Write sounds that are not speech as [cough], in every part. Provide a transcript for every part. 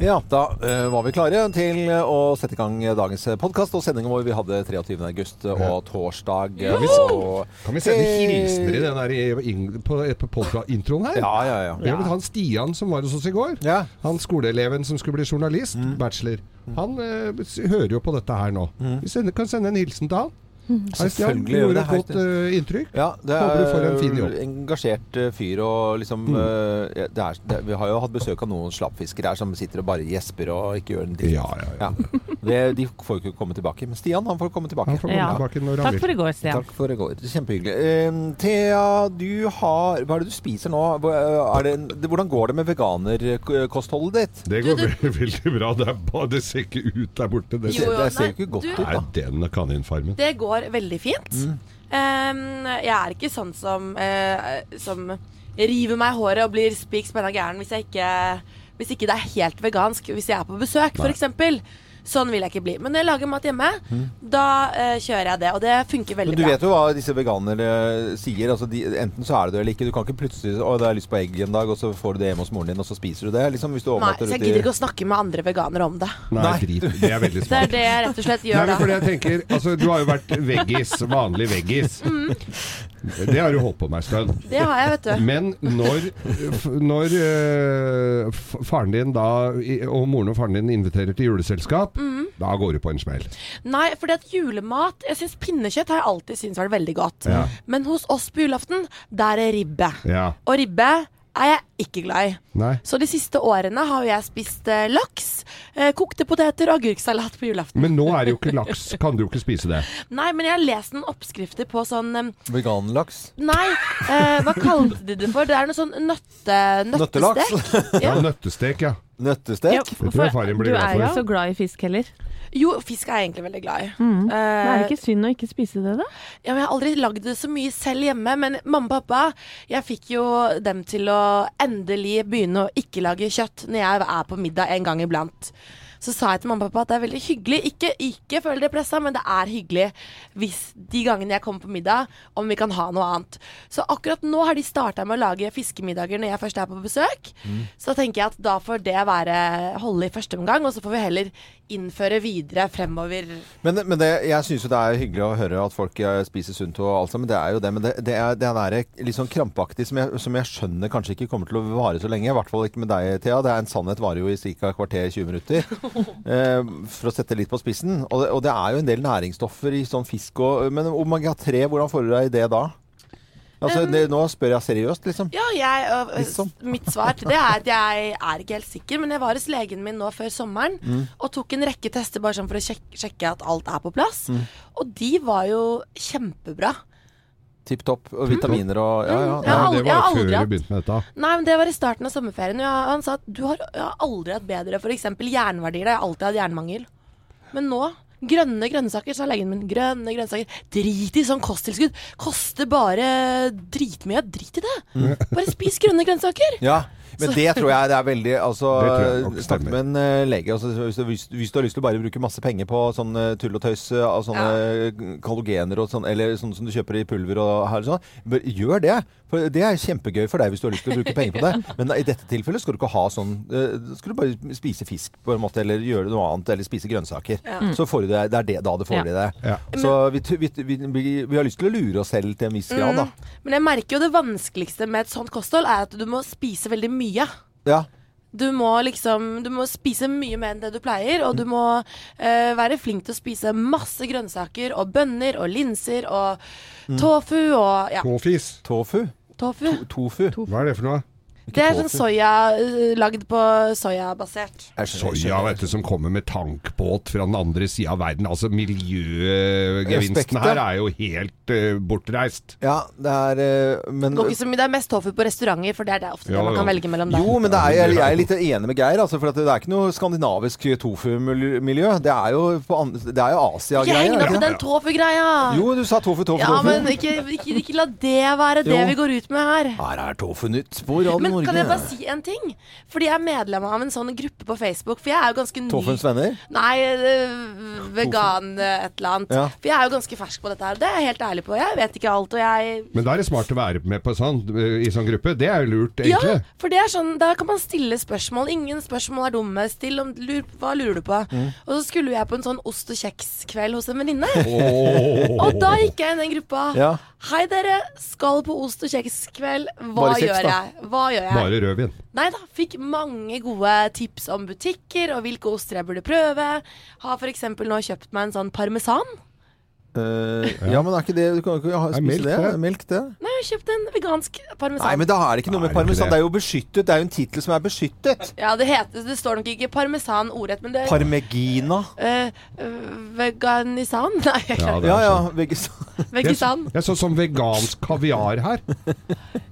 Ja, da eh, var vi klare til å sette i gang dagens podkast og sendingen vår. Vi hadde 23. august og torsdag. eh, og- Kan vi sende hilsener i den der på, på, på introen her? Ja, ja, ja. Ha han Stian som var hos oss i går. Ja. Han skoleeleven som skulle bli journalist, Mm. bachelor. Han eh, hører jo på dette her nå. Vi sender, kan sende en hilsen til han. Hei, Stian. Selvfølgelig Du gjorde et godt uh, inntrykk. Ja, det Håper du får er en fin jobb. engasjert uh, fyr og liksom eh, det er, det, Vi har jo hatt besøk av noen slappfiskere her som sitter og bare gjesper og ikke gjør en dritt. Ja, ja, ja. Det, de får jo ikke komme tilbake. Men Stian, han får komme tilbake. Får komme Ja. tilbake når Takk for i går, Stian. Takk for i går. Kjempehyggelig. Eh, Thea, du har Hva er det du spiser nå? Er det, en- det, hvordan går det med veganerkostholdet ditt? Det går ve- veldig bra. Det, er bare, det ser ikke ut der borte. Det jo, ser, Jo, det ser jo ikke godt du- ut, da. er den kaninfarmen. Det går veldig fint. Ehm, jeg er ikke sånn som, uh, som river meg i håret og blir spik spenna gæren hvis, jeg ikke, hvis ikke det er helt vegansk. Hvis jeg er på besøk, f.eks. Sånn vil jeg ikke bli. Men når jeg lager mat hjemme, da uh, kjører jeg det. Og det funker veldig bra. Men du bra. vet jo hva disse veganere sier. Altså de, enten så er det det eller ikke. Du kan ikke plutselig Å, det har jeg lyst på egg en dag, og så får du det hjemme hos moren din, og så spiser du det. Liksom hvis du Nei, så jeg gidder ikke å snakke med andre veganere om det. Nei, Nei. Det er veldig smart. Det er det jeg rett og slett gjør Nei, da. fordi jeg tenker, altså Du har jo vært veggis, vanlig veggis. Det har du holdt på med en stund. Det har jeg, vet du. Men når, når uh, faren din da, og moren og faren din inviterer til juleselskap, da går du på en smell. Nei, fordi at julemat Jeg synes Pinnekjøtt har jeg alltid syntes vært veldig godt. Ja. Men hos oss på julaften, der er ribbe. Ja. Og ribbe er jeg ikke glad i. Nei. Så de siste årene har jo jeg spist eh, laks, eh, kokte poteter og agurksalat på julaften. Men nå er det jo ikke laks. Kan du jo ikke spise det? [laughs] Nei, men jeg har lest noen oppskrifter på sånn eh, Veganlaks. Nei, eh, hva kalte de det for? Det er noe sånn nøtte, Nøttelaks. nøttestek. Ja, Ja. nøttestek, ja. Nøttestek. Ja, for- tror jeg faren blir du glad er for. jo ikke så glad i fisk heller. Jo, fisk er jeg egentlig veldig glad i. Mm. Uh, er det ikke synd å ikke spise det, da? Ja, men Jeg har aldri lagd det så mye selv hjemme, men mamma og pappa Jeg fikk jo dem til å endelig begynne å ikke lage kjøtt når jeg er på middag en gang iblant. Så sa jeg til mamma og pappa at det er veldig hyggelig. Ikke, ikke føl dere pressa, men det er hyggelig hvis de gangene jeg kommer på middag, om vi kan ha noe annet. Så akkurat nå har de starta med å lage fiskemiddager når jeg først er på besøk. Så da tenker jeg at da får det være holde i første omgang, og så får vi heller innføre videre fremover. Men, men det, jeg syns jo det er hyggelig å høre at folk eh, spiser sunt og alt sammen. Det er jo det. Men det, det er det er litt sånn krampaktig som jeg, som jeg skjønner kanskje ikke kommer til å vare så lenge. I hvert fall ikke med deg, Thea. Det er en sannhet varer jo i ca. kvarter 20 minutter. [laughs] [laughs] Eh, for å sette litt på spissen. Og det, og det er jo en del næringsstoffer i sånn fisk og Men omega-3, hvordan får du deg i det da? Altså, det, nå spør jeg seriøst, liksom. Ja, jeg, ø, ø, Liksom. mitt svar til det er at jeg er ikke helt sikker, men jeg var hos legen min nå før sommeren Mm. og tok en rekke tester bare sånn for å sjekke, sjekke at alt er på plass. Mm. Og de var jo kjempebra. Tipp topp. Og vitaminer og Ja, ja. Mm. Ja, det var har før du begynte med dette. Nei, men det var i starten av sommerferien. Og jeg, han sa at du har, jeg har aldri hatt bedre f.eks. jernverdier. Jeg har alltid hatt jernmangel. Men nå Grønne grønnsaker, sa legen min. Grønne grønnsaker. Drit i sånn kosttilskudd. Koster bare dritmye. Drit i det. Bare spis grønne grønnsaker. Ja, men det tror jeg det er veldig Altså, stemmer. med en eh, lege. Altså, hvis, du, hvis, hvis du har lyst til å bare bruke masse penger på sånn eh, tull og tøys eh, av sånne ja. kalogener og sånn, eller sånn som du kjøper i pulver og her og sånn, gjør det. For det er kjempegøy for deg hvis du har lyst til å bruke penger på det. [laughs] Men i dette tilfellet skal du ikke ha sånn eh, Skal du bare spise fisk på en måte, eller gjøre noe annet, eller spise grønnsaker. Så får du det. Det er det, da det får Ja. i det. Ja. Så vi, vi, vi, vi, vi har lyst til å lure oss selv til en viss grad, da. Men jeg merker jo det vanskeligste med et sånt kosthold er at du må spise veldig mye. Ja. Du må liksom Du må spise mye mer enn det du pleier, og du må eh, være flink til å spise masse grønnsaker og bønner og linser og tofu og Ja, Tåfis. Tofu. tofu. Tofu. Hva er det for noe? Det er sånn soya eh, lagd på soyabasert. Jeg Soya vet du, som kommer med tankbåt fra den andre sida av verden. Altså Miljøgevinsten her er jo helt uh, bortreist. Ja, det er uh, Men Det, går ikke så mye, det er mest tofu på restauranter, for det er det ofte Ja, det man ja. kan velge mellom der. Jo, men det er, jeg, jeg er litt enig med Geir. Altså, for at det er ikke noe skandinavisk tofu-miljø. Det er jo, jo Ikke Asia-greier. heng er deg det opp i den tofu-greia! Jo, du sa tofu, tofu, Ja, tofu. men ikke, ikke, ikke la det være det Jo. vi går ut med her. Her er Tofu nytt på Radio Men Norge. Kan jeg bare si en ting? Fordi jeg er medlem av en sånn gruppe på Facebook. For jeg er jo ganske ny Toffens venner? Nei, øh, vegan øh, et eller annet. Ja. For jeg er jo ganske fersk på dette her. Det er jeg helt ærlig på. Jeg vet ikke alt, og jeg Men da er det smart å være med på sånn, i sånn gruppe. Det er jo lurt, egentlig. Ja, for det er sånn, da kan man stille spørsmål. Ingen spørsmål er dumme. Still om lur, Hva lurer du på? Mm. Og så skulle jeg på en sånn ost og kjeks-kveld hos en venninne. Oh. Og da gikk jeg inn i den gruppa. Ja. Hei, dere. Skal på ost og kjeks-kveld. Hva Bare kjeks, gjør da. jeg? Hva gjør jeg? Bare rødvin. Nei da. Fikk mange gode tips om butikker og hvilke oster jeg burde prøve. Har f.eks. nå kjøpt meg en sånn parmesan. Eh, ja, men er ikke det Du kan ikke ha, spise melk det? det? Er Melk, det? Nei, jeg har kjøpt en vegansk parmesan. Nei, men da er det ikke noe Nei, med det er ikke parmesan. det. Det er jo beskyttet. Det er jo en tittel som er beskyttet. Ja, det heter Det står nok ikke parmesan ordrett, men det Parmegina. Eh, eh, Veganisan? [laughs] Nei, Ja, det Ja, er ja. sånn. Vegesan. Jeg så sånn vegansk kaviar her.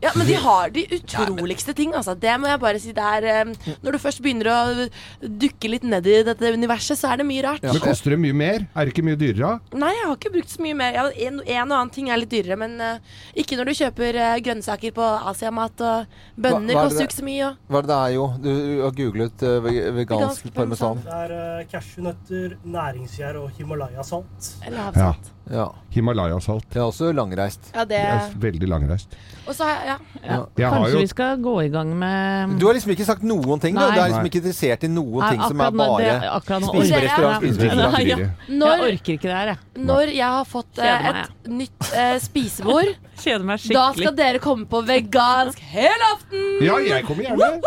Ja, men de har de utroligste ting, altså. Det må jeg bare si. Det er eh, Når du først begynner å dukke litt ned i dette universet, så er det mye rart. Men koster det mye mer? Er det ikke mye dyrere? Nei, jeg har ikke brukt så mye mer. Ja, en, en og annen ting er litt dyrere, men uh, ikke når du kjøper uh, grønnsaker på Asiamat, og bønner er koster jo ikke så mye. Og Hva er det det er jo? Du har googlet uh, ve- vegansk Vegansk parmesan. parmesan. Det er uh, cashewnøtter, næringsgjær og Himalaya-salt. eller Ja. havsalt. Ja. Himalaya-salt. Det er også langreist. Ja, det Det er veldig langreist. Og så Ja. Ja. Kanskje jo vi skal gå i gang med Du har liksom ikke sagt noen ting. Du, Nei. du er liksom ikke interessert i noen Nei, ting som er bare spiserestaurant, akkurat nå spise på orker jeg. restaurant, spise på Nei, restaurant. Nei, ja. Fyri. Når, Jeg orker ikke det her, jeg. når jeg har fått uh, et nytt uh, spisebord, Kjeder meg da skal dere komme på vegansk helaften! Ja, jeg kommer gjerne.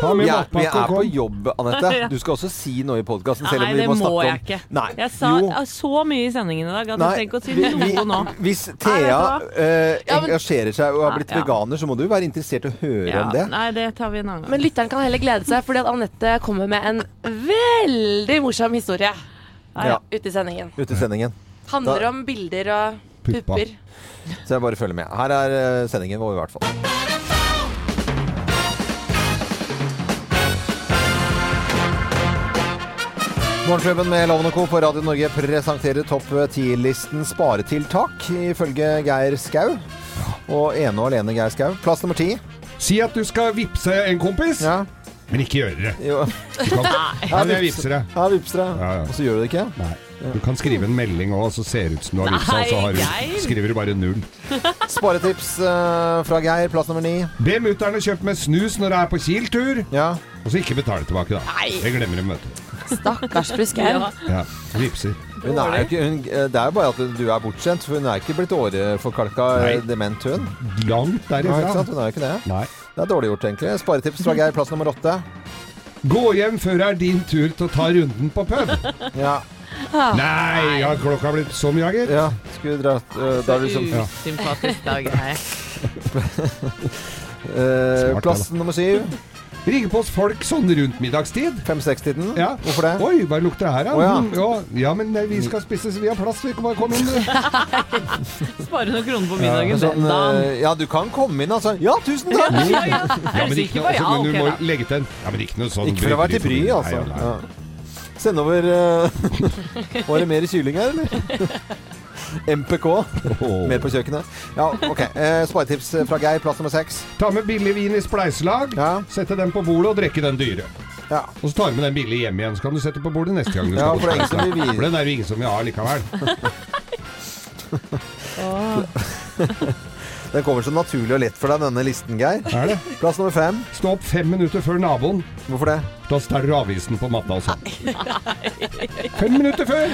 Ta med ja, vi er på jobb, Anette. [laughs] Du skal også si noe i podkasten, selv om Nei, vi det må må jeg om ikke. Nei. Jeg sa jo. så mye i sendingen i dag at Nei, jeg trenger ikke å si vi- noe nå. Hvis Thea eh, engasjerer seg og har blitt ja. veganer, så må du være interessert i å høre Ja, om det. nei, det tar vi en annen gang. Men lytteren kan heller glede seg, fordi at Anette kommer med en veldig morsom historie Ja, ute i sendingen. ute i sendingen. Handler Da- om bilder og Puppa. Så jeg bare følger med. Her er eh, sendingen vår, i hvert fall. Morgenklubben med Loven og Co. på Radio Norge presenterer topp 10-listen sparetiltak, ifølge Geir Skau. Og ene og alene Geir Skau. Plass nummer ti. Si at du skal vippse en kompis, Ja. Men ikke gjøre det. Jo. Du kan, ja, men jeg vippser det. Ja, vipser deg. Ja, ja. Og så gjør du det ikke? Nei. Du kan skrive en melding òg, så ser det ut som du har vippsa, og så har Nei, du, Geir. skriver du bare null. [laughs] Sparetips eh, fra Geir. Plass nummer ni. Be mutter'n kjøpe med snus når du er på Kiel-tur, Ja. og så ikke betale tilbake, da. Nei. Det glemmer de, vet du. Stakkars fru Skau. Ja. Ja, vipser. Hun er jo ikke, hun, eh, det er jo bare at du er bortskjemt, for hun er ikke blitt åreforkalka Nei. eh, dement, hun. Langt Nei, ikke derifra. sant? Hun er jo ikke det. Nei. Det er dårlig gjort, egentlig. Sparetips fra Geir, plass nummer åtte. Gå hjem før det er din tur til å ta runden på pub. Ja. Nei, har klokka blitt så mye, gitt? ja. Skulle dratt uh, Da er det liksom Ja. Usympatisk dag, her. uh, [laughs] Plass nummer syv. Ringe på oss folk sånn rundt middagstid. Fem-seks-tiden. Ja. Hvorfor det? Oi, hva lukter det her, da? Oh, ja. Mm, ja. ja, men vi skal spise, så vi har plass. Vi kan bare komme inn. [laughs] Spare noen kroner på middagen. Ja, Sånn, den dagen. eh, ja, du kan komme inn, altså. Ja, tusen takk! Ja, ja. Ja, men ikke noe, altså, men du må legge til en Ja, men ikke noe sånn Ikke for å være til bry, altså. Ja. Send over uh, [laughs] Var det mer kylling her, eller? [laughs] MPK. Mer på kjøkkenet. Ja, OK. Eh, Sparetips fra Geir, plass nummer seks. Ta med billig vin i spleiselag. Ja. Sette den på bordet og drikke den dyre. Ja. Og så tar du med den billige hjem igjen, så kan du sette på bordet neste gang du Ja, skal for det er ingen som vil spleiselag. For den er det jo ingen som vil ha likevel. [laughs] Den kommer så naturlig og lett for deg, denne listen, Geir. Er det? Plass nummer fem. Stå opp fem minutter før naboen. Hvorfor det? Da stjeler du avisen på matta og sånn. Fem minutter før!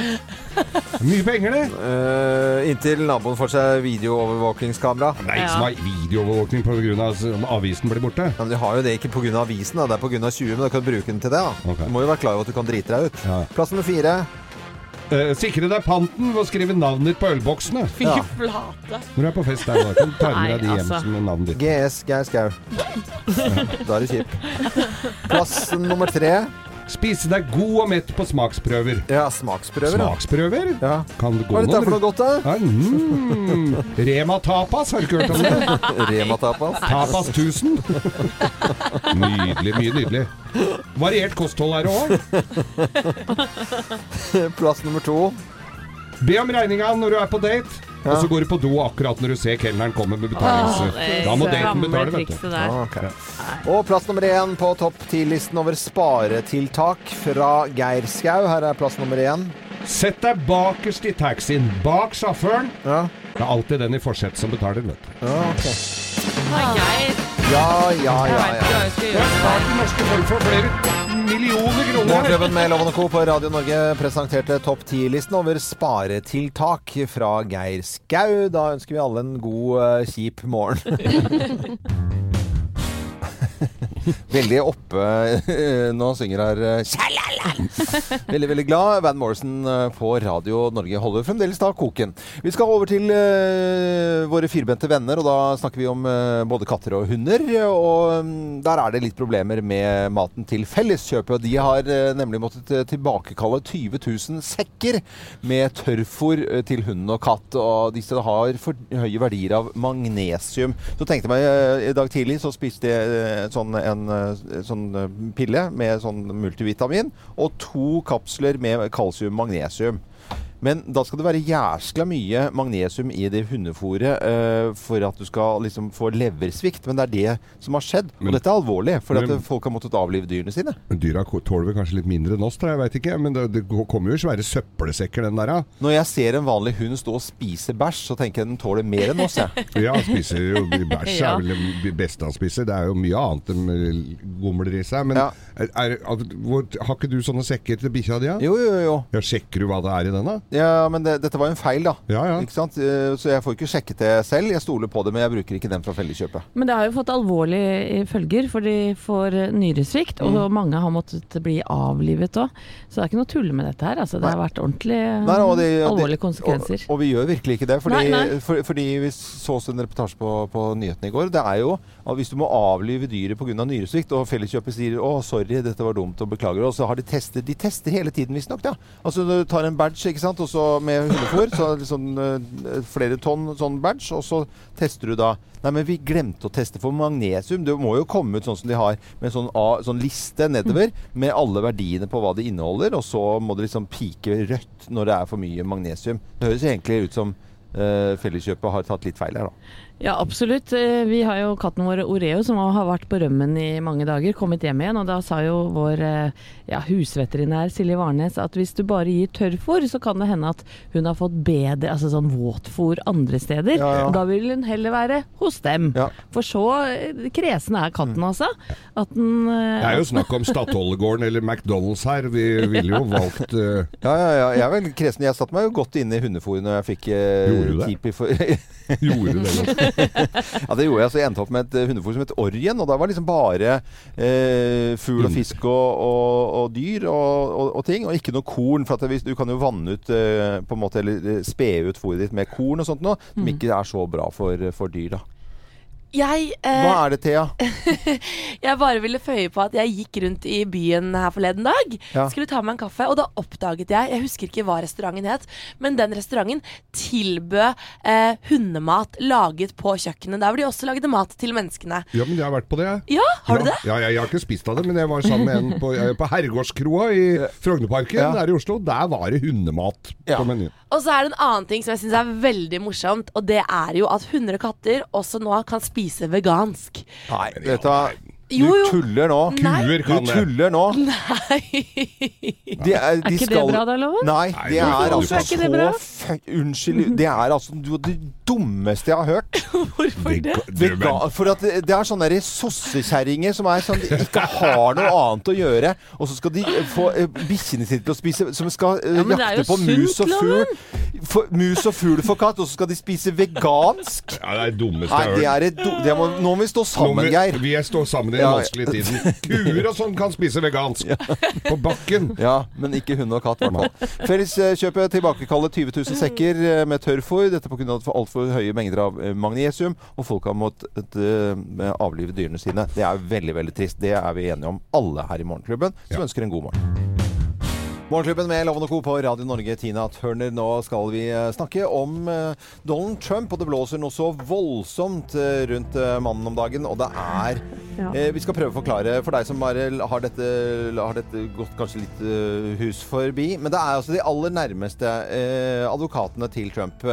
Mye penger, det. Eh, inntil naboen får seg videoovervåkingskamera. Nei, Ja. som har videoovervåkning pga. at avisen blir borte. Ja, men De har jo det ikke pga. avisen, da. det er pga. 20, men da kan du bruke den til det. da Okay. Du må jo være klar over at du kan drite deg ut. Ja. Plass nummer fire. Eh, sikre deg panten ved å skrive navnet ditt på ølboksene. Fy Ja. flate. Når du er på fest der, da kan du ta med deg de Nei, hjem altså. som navnet ditt. GS Geir Skau. Da er du kjip. Plass nummer tre. Spise deg god og mett på smaksprøver. Ja, smaksprøver. Smaksprøver? Ja. Kan det gå Hva er dette for noe? godt, da? Ja, mm. Rema tapas, har du ikke hørt om det? [laughs] Rema-tapas. Tapas 1000. Nydelig, mye nydelig. Variert kosthold er det òg. Plass nummer to. Be om regninga når du er på date. Og så går du på do akkurat når du ser kelneren komme med betalings... Da må daten betale, vet du. Ah, ok. Og plass nummer én på topp ti-listen over sparetiltak fra Geir Skau. Her er plass nummer én. Sett deg bakerst i taxien, bak sjåføren. Ja. Det er alltid den i forsetet som betaler, vet du. Ja, ok. Nei, jeg, ja, ja, ja, ja. Det norske folk får flere millioner kroner. Morgenklubben med Loven Co. på Radio Norge presenterte topp 10-listen over sparetiltak fra Geir Skau. Da ønsker vi alle en god, eh, kjip morgen. [laughs] Veldig oppe når nå synger her eh, Veldig, veldig glad. Van Morrison eh, på Radio Norge holder fremdeles da koken. Vi skal over til eh, våre firbente venner, og da snakker vi om eh, både katter og hunder. Og mm, der er det litt problemer med maten til Felleskjøpet. De har eh, nemlig måttet eh, tilbakekalle 20 000 sekker med tørrfôr eh, til hund og katt. Og disse har for høye verdier av magnesium. Så tenkte jeg meg eh, i dag tidlig så spiste jeg eh, sånn, en eh, sånn eh, pille med sånn multivitamin og to kapsler med kalsium magnesium. Men da skal det være jæskla mye magnesium i det hundefôret uh, for at du skal liksom få leversvikt. Men det er det som har skjedd. Men- og dette er alvorlig, for at folk har måttet avlive dyrene sine. Dyra tåler kanskje litt mindre enn oss, jeg. veit ikke. Men det, det kommer jo svære søppelsekker, den der. Ja, Når jeg ser en vanlig hund stå og spise bæsj, så tenker jeg den tåler mer enn oss. Jeg. ja spiser jo Bæsj [laughs] Ja. er vel det beste han spiser. Det er jo mye annet enn gomler i seg. Men Ja. er, er, har ikke du sånne sekker til bikkja di? Jo, jo, jo. Ja, sjekker du hva det er i den, da? Ja, men det, dette var en feil, da. Ja, ja. Ikke sant? Eh, Så jeg får ikke sjekket det selv. Jeg stoler på det, men jeg bruker ikke den fra Felleskjøpet. Men det har jo fått alvorlige følger, for de får nyresvikt, nyresvikt, og Mm. mange har måttet bli avlivet òg. Så det er ikke noe tull med dette her. Altså, det har vært ordentlig eh, Nei, og de- og alvorlige konsekvenser. Og, og vi gjør virkelig ikke det. Fordi, Nei, nei. For, fordi vi så oss en reportasje på, på nyhetene i går. Det er jo at hvis du må avlive dyret pga. nyresvikt, og Felleskjøpet sier 'å, sorry, dette var dumt og beklager', og så har de testet De tester hele tiden, visstnok. Ja. Altså du tar en badge ikke sant? Og så med hundefôr, så liksom, flere tonn sånn badge, og så tester du da Nei, men vi glemte å teste for magnesium. Det må jo komme ut sånn som de har, med sånn, A, sånn liste nedover med alle verdiene på hva det inneholder, og så må det liksom pike rødt når det er for mye magnesium. Det høres egentlig ut som uh, Felleskjøpet har tatt litt feil her, da. Ja, absolutt. Eh, Vi har jo katten vår Oreo som har vært på rømmen i mange dager, kommet hjem igjen. Og da sa jo vår eh, ja, husveterinær Silje Warnes at hvis du bare gir tørrfôr, så kan det hende at hun har fått bedre, altså sånn våtfôr andre steder. Ja, ja. Og da vil hun heller være hos dem. Ja. For så eh, kresen er katten altså. At den Det er jo snakk om Statoilegården eller McDonald's her. Vi ville jo valgt uh... Ja, ja, ja. Jeg er vel kresen. Jeg satte meg jo godt inne i hundefôret når jeg fikk uh, Gjorde du det? Tipi for [laughs] Gjorde det nå. [laughs] [laughs] Ja, det gjorde jeg. Så jeg endte opp med et eh, hundefôr som het Orien. Og da var liksom bare eh, fugl og fisk og, og, og dyr og, og, ting. Og ikke noe korn. For at hvis- du kan jo vanne ut eh, på en måte, eller eh, spe ut fôret ditt med korn og sånt noe. Som ikke er så bra for, for dyr, da. Jeg, Hva eh, er det, Thea? [laughs] jeg bare ville føye på at jeg gikk rundt i byen her forleden dag. Ja. Skulle ta meg en kaffe, og da oppdaget jeg Jeg husker ikke hva restauranten het, men den restauranten tilbød eh, hundemat laget på kjøkkenet. Der hvor de også lagde mat til menneskene. Ja, men jeg har vært på det, jeg. Ja, har du det? Ja, jeg, jeg har ikke spist av det, men jeg var sammen med en på, eh, på Herregårdskroa i Frognerparken Ja. der i Oslo. Der var det hundemat Ja. på menyen. Og så er det en annen ting som jeg syns er veldig morsomt, og det er jo at hunder og katter også nå kan spise vegansk. Nei, vet du jo. Du Jo, jo. tuller nå. Kuer Du kan det. tuller nå. [laughs] Nei. De er, de Er ikke det skal- bra da, Loven? Nei, Nei, det hvorfor- er altså er ikke det så bra? Unnskyld. Det er altså det det dummeste jeg har hørt. [laughs] Hvorfor det? Vega- du, for at det det er sånne der sossekjerringer som er sånn de ikke har noe annet å gjøre. Og så skal de eh, få eh, bikkjene sine til å spise Som skal eh, Ja, men det er jakte jo på mus og fugl. For, mus og fugl for katt, og så skal de spise vegansk. Ja, det er det dummeste Nei, jeg har hørt. er et do, det må, Nå må vi stå Nå sammen, må- Geir. Vi er stå sammen i den Ja. vanskelige tiden. [laughs] Kuer og sånn kan spise vegansk. På bakken. Ja, men ikke hund og katt, i hvert fall. Felleskjøpet tilbakekaller 20 000 sekker eh, med tørrfôr. Dette pga. altfor høye mengder av eh, magnesium. Og folk har måttet eh, avlive dyrene sine. Det er veldig veldig trist. Det er vi enige om, alle her i Morgenklubben, som ønsker en god morgen. Morgenklubben med Loven og Co. på Radio Norge, Tina Turner. Nå skal vi eh, snakke om eh, Donald Trump, og det blåser noe så voldsomt eh, rundt mannen om dagen. Og det er Ja. Vi skal prøve å forklare for deg som bare har dette, har dette gått kanskje litt hus forbi. Men det er altså de aller nærmeste advokatene til Trump.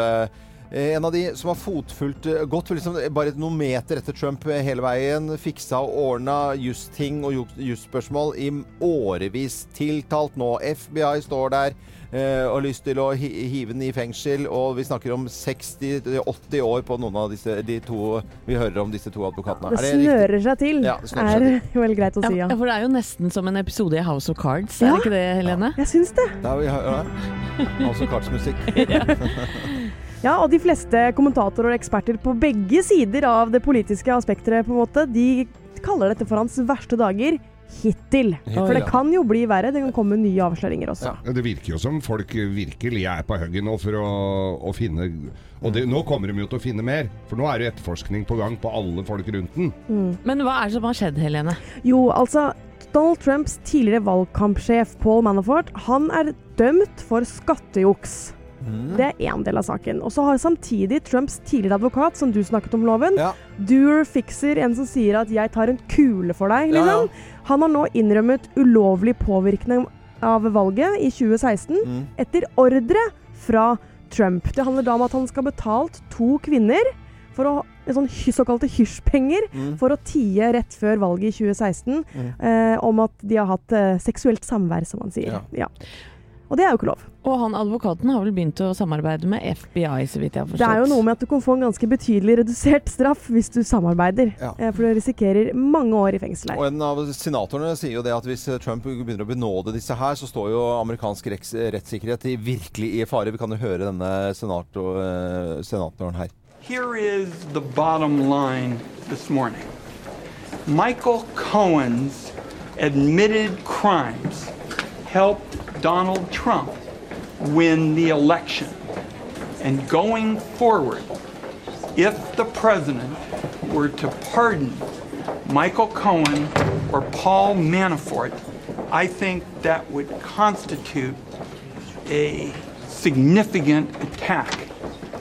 Eh, Eh, En av de som har fotfulgt eh, godt, liksom bare noen meter etter Trump eh, hele veien, fiksa og ordna justing og ju- jusspørsmål i årevis. Tiltalt nå. FBI står der eh, og har lyst til å hive den i fengsel. Og vi snakker om 60-80 år på noen av disse de to Vi hører om disse to advokatene. Det Er snører seg til, Ja, det snører er seg [laughs] vel greit å si, Ja, ja. for det er jo nesten som en episode i House of Cards, Ja. er det ikke det, Helene? Jeg syns det. Der vi hører det. Altså kartsmusikk. Ja, og de fleste kommentatorer og eksperter på begge sider av det politiske aspekteret, på en måte, de kaller dette for hans verste dager hittil. For det ja. kan jo bli verre. Det kan komme nye avsløringer også. Ja. Det virker jo som folk virkelig er på hugget nå for å, å finne Og det, nå kommer de jo til å finne mer, for nå er det etterforskning på gang på alle folk rundt den. Men hva er det som har skjedd, Helene? Jo, altså Donald Trumps tidligere valgkampsjef Paul Manafort han er dømt for skattejuks. Det er én del av saken. Og så har samtidig Trumps tidligere advokat, som du snakket om, Loven, Ja. Doer Fixer, en som sier at 'jeg tar en kule for deg', Ja, ja. liksom. Han har nå innrømmet ulovlig påvirkning av valget i 2016 Mm. etter ordre fra Trump. Det handler da om at han skal ha betalt to kvinner for å sånn såkalte hysjpenger Mm. for å tie rett før valget i 2016 Mm. eh, om at de har hatt eh, seksuelt samvær, som han sier. Ja. Ja. Og det er jo ikke lov. Og han advokaten har vel begynt å samarbeide med FBI, så vidt jeg har forstått. Det er jo noe med at du kan få en ganske betydelig redusert straff hvis du samarbeider. Ja. Eh, for du risikerer mange år i fengsel Og en av senatorene sier jo det at hvis Trump begynner å benåde disse her, så står jo amerikansk retts rettssikkerhet i, virkelig i fare. Vi kan jo høre denne senator, eh, senatoren her. Here is the bottom line this morning Michael Cohen's admitted crimes helped Donald Trump win the election. And going forward, if the president were to pardon Michael Cohen or Paul Manafort, I think that would constitute a significant attack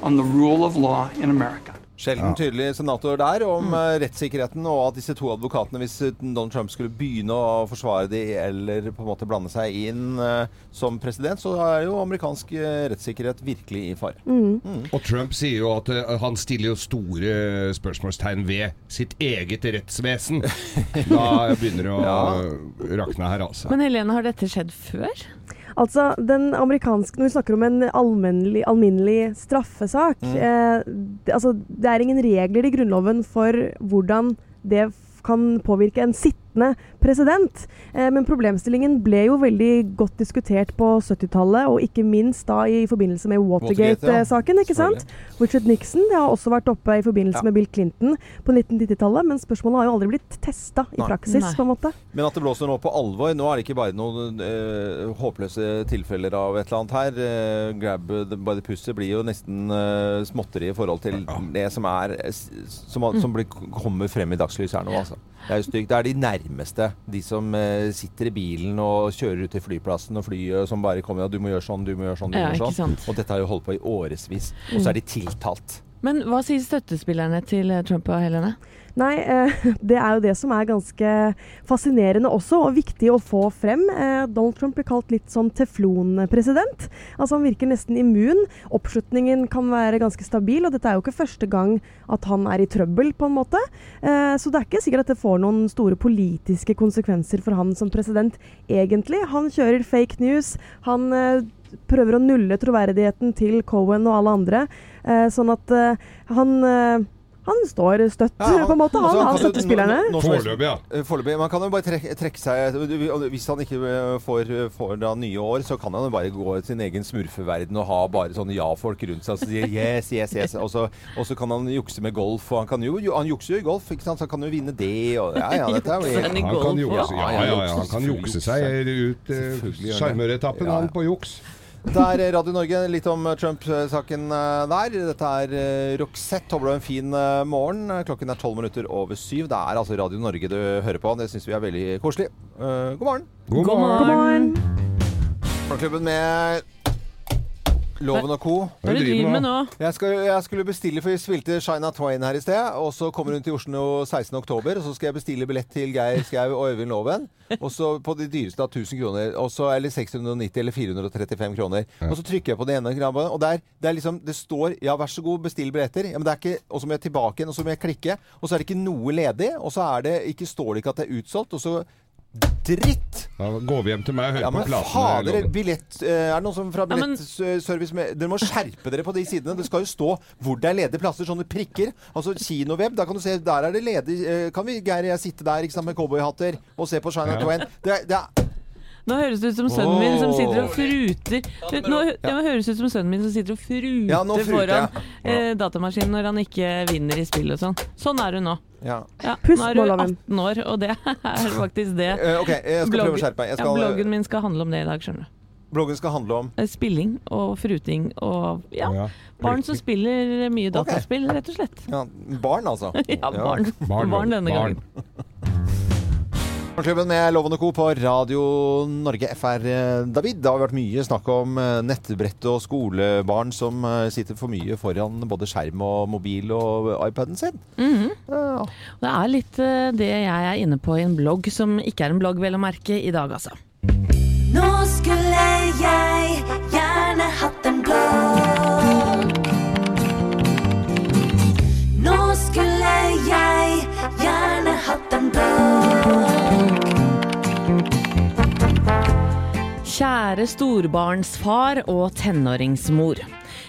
on the rule of law in America. Sjelden tydelig senator der om eh, rettssikkerheten og at disse to advokatene, hvis eh, Donald Trump skulle begynne å forsvare de eller på en måte blande seg inn eh, som president, så er jo amerikansk rettssikkerhet virkelig i fare. Og Trump sier jo at han stiller jo store spørsmålstegn ved sitt eget rettsvesen. [laughs] Da begynner det å rakne her, altså. Men Helene, har dette skjedd før? Altså, den amerikanske Når vi snakker om en alminnelig, alminnelig straffesak eh, det, altså, det er ingen regler i Grunnloven for hvordan det kan påvirke en sittende president. Eh, men problemstillingen ble jo veldig godt diskutert på 70-tallet, og ikke minst da i forbindelse med. Watergate-saken. ikke sant? Richard Nixon det har også vært oppe i forbindelse Ja. med Bill Clinton på 1990-tallet, men spørsmålet har jo aldri blitt testa i praksis. Nei. på en måte. Men at det blåser nå på alvor. Nå er det ikke bare noen eh, håpløse tilfeller av et eller annet her. Eh, grab by the pussy blir jo nesten eh, småtteri i forhold til det som er som, som blir, kommer frem i dagslyset her nå, altså. Det er jo stygt. Det er de nærmeste. De som eh, sitter i bilen og kjører ut til flyplassen og flyet som bare kommer og du må gjøre sånn, du må gjøre sånn, du Ja, må gjøre sånn. Og dette har jo holdt på i årevis. Og så er de tiltalt. Men hva sier støttespillerne til eh, Trump og Helene? Nei, eh, [laughs] det er jo det som er ganske fascinerende også, og viktig å få frem. Eh, Donald Trump blir kalt litt sånn teflon-president. Altså Han virker nesten immun. Oppslutningen kan være ganske stabil, og dette er jo ikke første gang at han er i trøbbel, på en måte. Eh, så det er ikke sikkert at det får noen store politiske konsekvenser for han som president, egentlig. Han kjører fake news. Han prøver å nulle troverdigheten til Cohen og alle andre. Sånn at han han står støtt, Ja, på en måte. Han altså, nå- nå som helst- Foreløpig, ja. Forløpig. Man kan jo bare trekke, trekke seg Hvis han ikke eh, får, får da nye år, så kan han jo bare gå i sin egen smurfeverden og ha bare sånne ja-folk rundt seg som sier yes, yes, yes. Og så, og så kan han jukse med golf. Og han, kan jo, han jukser jo i golf, ikke sant? så han kan jo vinne det. Og, ja, ja, dette er jo [laughs] han kan jukse, ja. ja, ja, ja, han kan jukse seg ut uh, han sjarmøretappen, han på juks. Det er Radio Norge. Litt om Trump-saken eh, der. Dette er eh, Roxette. Håper du har en fin eh, morgen. Klokken er tolv minutter over syv. Det er altså Radio Norge du hører på. Det syns vi er veldig koselig. Eh, god morgen. God God morgen. God morgen. Med Loven og co. Hva er det du driver med nå? Jeg, skal, jeg skulle bestille, for vi spilte Shina Twain her i sted. Og så kommer hun til Oslo 16. oktober, og så skal jeg bestille billett til Geir Skau og Øyvind Loven. Og så på de dyreste av 1000 kroner. Og så, eller 690 eller 435 kroner. Og så trykker jeg på det ene knappen, og der, det er liksom Det står 'ja, vær så god, bestill billetter'. Ja, men det er ikke, og så må jeg tilbake igjen, og så må jeg klikke. Og så er det ikke noe ledig. Og så er det, ikke, står det ikke at det er utsolgt. Og så Dritt! Da går vi hjem til meg og hører Ja, men på platene. fader, billett eh, Er det noen som fra billettservice med Dere må skjerpe dere på de sidene. Det skal jo stå hvor det er ledige plasser. Sånne prikker. Altså kinoweb. Da kan du se Der er det ledig eh, Kan vi, Geir og jeg, sitte der ikke sant, med cowboyhatter og se på Shine Ja. Twain? Det, det er Nå høres det ut som sønnen min som sitter og fruter Nå ja, men høres det ut som sønnen min som sitter og fruter Ja, nå fruter foran jeg. eh, datamaskinen når han ikke vinner i spill og sånn. Sånn er hun nå. ja. Ja, nå er hun du 18 år, og det [laughs] er faktisk det. Eh, OK, jeg skal prøve å skjerpe meg. Jeg ja, skal, bloggen min skal handle om det i dag, skjønner du. bloggen skal handle om Eh, Spilling og fruting og ja, Ja. barn som spiller mye dataspill, rett og slett. ja, barn, altså. [laughs] Ja, barn. Barn, Barn denne barn. gangen. [laughs] Morgenklubben med Lovende Co. på Radio Norge FR. David, det har vært mye snakk om eh, nettbrett og skolebarn som eh, sitter for mye foran både skjerm og mobil og iPaden sin. Mhm. Ja. Det er litt eh, det jeg er inne på i en blogg, som ikke er en blogg, vel å merke, i dag, altså. Kjære storbarnsfar og tenåringsmor.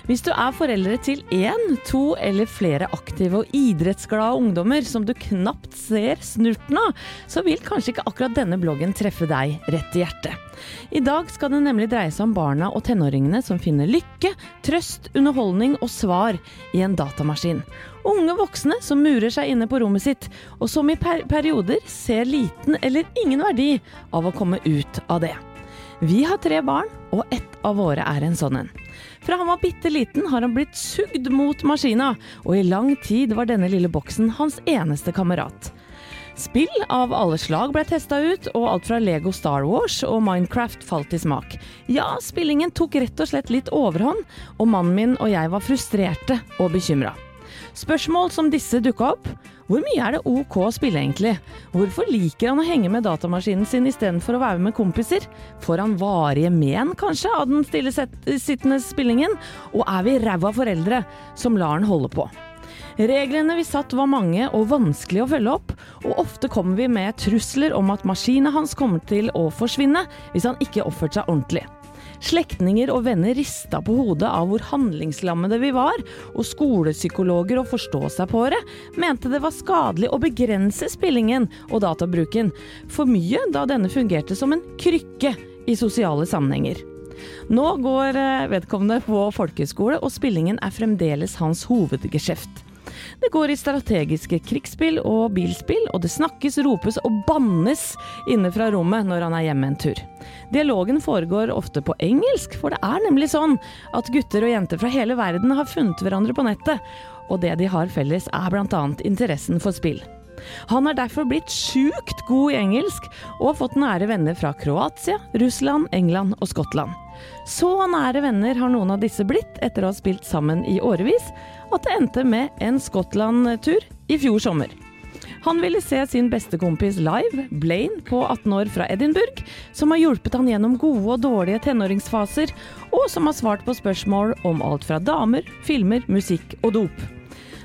Hvis du er foreldre til én, to eller flere aktive og idrettsglade ungdommer som du knapt ser snurten av, så vil kanskje ikke akkurat denne bloggen treffe deg rett i hjertet. I dag skal det nemlig dreie seg om barna og tenåringene som finner lykke, trøst, underholdning og svar i en datamaskin. Unge voksne som murer seg inne på rommet sitt, og som i per perioder ser liten eller ingen verdi av å komme ut av det. Vi har tre barn, og ett av våre er en sånn en. Fra han var bitte liten har han blitt sugd mot maskina, og i lang tid var denne lille boksen hans eneste kamerat. Spill av alle slag ble testa ut, og alt fra Lego Star Wars og Minecraft falt i smak. Ja, spillingen tok rett og slett litt overhånd, og mannen min og jeg var frustrerte og bekymra. Spørsmål som disse dukka opp. Hvor mye er det ok å spille egentlig? Hvorfor liker han å henge med datamaskinen sin istedenfor å være med kompiser? Får han varige men, kanskje, av den stillesittende spillingen? Og er vi ræva foreldre som lar han holde på? Reglene vi satt var mange og vanskelig å følge opp, og ofte kommer vi med trusler om at maskinen hans kommer til å forsvinne hvis han ikke oppførte seg ordentlig. Slektninger og venner rista på hodet av hvor handlingslammede vi var, og skolepsykologer og forstå-seg-på-ere mente det var skadelig å begrense spillingen og databruken for mye, da denne fungerte som en krykke i sosiale sammenhenger. Nå går eh, vedkommende på folkehøyskole, og spillingen er fremdeles hans hovedgeskjeft. Det går i strategiske krigsspill og bilspill, og det snakkes, ropes og bannes inne fra rommet når han er hjemme en tur. Dialogen foregår ofte på engelsk, for det er nemlig sånn at gutter og jenter fra hele verden har funnet hverandre på nettet, og det de har felles er bl.a. interessen for spill. Han har derfor blitt sjukt god i engelsk, og fått nære venner fra Kroatia, Russland, England og Skottland. Så nære venner har noen av disse blitt etter å ha spilt sammen i årevis, at det endte med en Skottland-tur i fjor sommer. Han ville se sin bestekompis live, Blaine, på 18 år fra Edinburgh, som har hjulpet han gjennom gode og dårlige tenåringsfaser, og som har svart på spørsmål om alt fra damer, filmer, musikk og dop.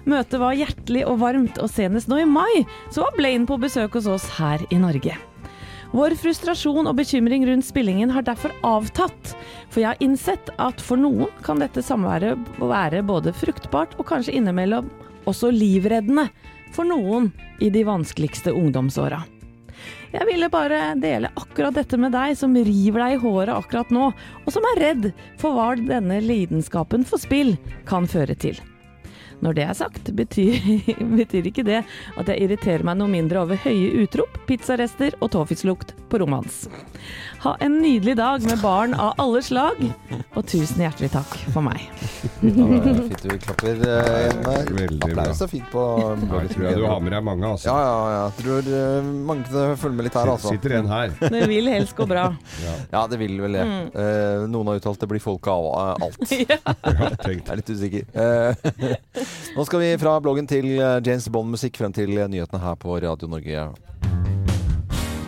Møtet var hjertelig og varmt, og senest nå i mai så var Blaine på besøk hos oss her i Norge. Vår frustrasjon og bekymring rundt spillingen har derfor avtatt, for jeg har innsett at for noen kan dette samværet være både fruktbart og kanskje innimellom også livreddende for noen i de vanskeligste ungdomsåra. Jeg ville bare dele akkurat dette med deg som river deg i håret akkurat nå, og som er redd for hva denne lidenskapen for spill kan føre til. Når det er sagt, betyr, [laughs] betyr ikke det at jeg irriterer meg noe mindre over høye utrop, pizzarester og tåfislukt på rommet hans. Ha en nydelig dag med barn av alle slag, og tusen hjertelig takk for meg. Ja, det er fint du klapper eh. Veldig bra. Applaus er fint på Her tror jeg du har med deg mange, altså. Ja, ja, ja. Jeg tror uh, mange kunne følge med litt her, altså. Sitter en her. Det vil helst gå bra. Ja, det vil vel det. Mm. Uh, noen har uttalt det blir folk av uh, alt. [laughs] Ja. Ja. Jeg er litt usikker. Eh, [laughs] Nå skal vi fra bloggen til eh, James Bond-musikk frem til eh, nyhetene her på Radio Norge.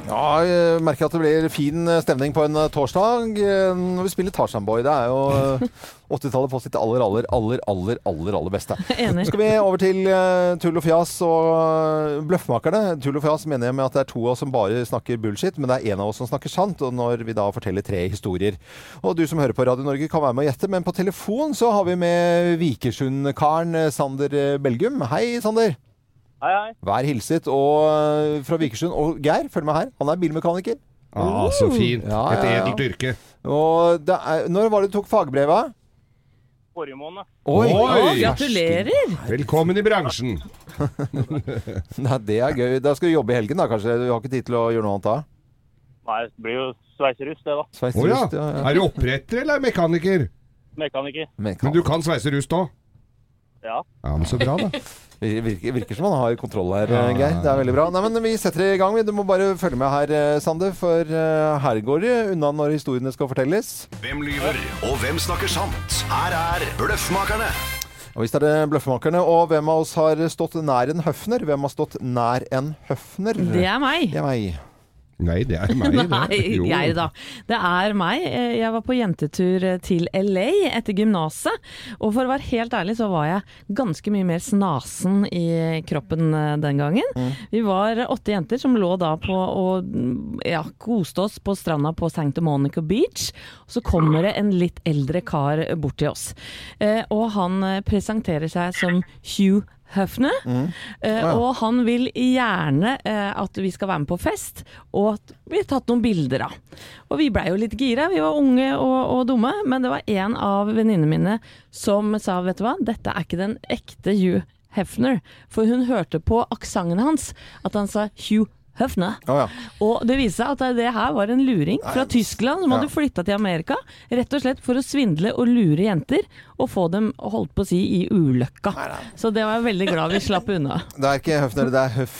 Ja, jeg merker at det blir fin eh, stemning på en eh, torsdag eh, når vi spiller Tarzan Boy. Det er jo eh, 80-tallet på sitt aller, aller, aller, aller, aller, aller beste. [laughs] Enig. skal vi over til tull og fjas og bløffmakerne. Tull og fjas mener jeg med at det er to av oss som bare snakker bullshit, men det er en av oss som snakker sant. Og når vi da forteller tre historier. Og du som hører på Radio Norge kan være med å gjette, men på telefon så har vi med Vikersund-karen Sander Belgum. Hei, Sander. Hei, hei. Vær hilset. Og eh, fra Vikersund. Og Geir, følg med her. Han er bilmekaniker. Ah, så fint. Ja, Et ja, ja. edelt yrke. Og det er, når var det du tok fagbrevet? Forrige måned. Oi! Oi! Gratulerer! Velkommen i bransjen. [laughs] Nei, det er gøy. Da skal du jobbe i helgen, da kanskje? Du har ikke tid til å gjøre noe annet da? Nei, det blir jo sveiserust, det, da. Å ja. ja, ja. Er du oppretter eller mekaniker? Mekaniker. Men Men du kan sveise rust òg? Ja. Ja, men så bra, da. [laughs] Vir- Virker, virker som han har kontroll her, Ja. eh, Geir. Det er veldig bra. Nei, men Vi setter i gang. Du må bare følge med her, Sande. Sander. For eh, her går det unna når historiene skal fortelles. Hvem lyver, og hvem snakker sant? Her er Bløffmakerne. Og Hvis det er det Bløffmakerne, og hvem av oss har stått nær en høfner? Hvem har stått nær en høfner? Det er meg. Det er meg. Nei, det er meg, det. Nei, Jo. Geir da. Det er meg. Eh, Jeg var på jentetur eh, til LA etter gymnaset. Og for å være helt ærlig så var jeg ganske mye mer snasen i kroppen eh, den gangen. Mm. Vi var åtte jenter som lå da på og ja, koste oss på stranda på St. Monica Beach. Og så kommer det en litt eldre kar bort til oss. Eh, og han presenterer seg som Hugh Hefner. Eh, ja. Og han vil gjerne eh, at vi skal være med på fest, og at vi har tatt noen bilder av. Og vi blei jo litt gira, vi var unge og, og dumme, men det var en av venninnene mine som sa vet du hva, dette er ikke den ekte Hugh Hefner. For hun hørte på aksenten hans at han sa Hugh Hefner. Oh, ja. Og det viste seg at det her var en luring fra Tyskland som Ja. hadde flytta til Amerika, rett og slett for å svindle og lure jenter, og få dem, holdt på å si, i ulykka. Så det var jeg veldig glad vi slapp unna. [laughs] Det er ikke Høfner, det er Høf,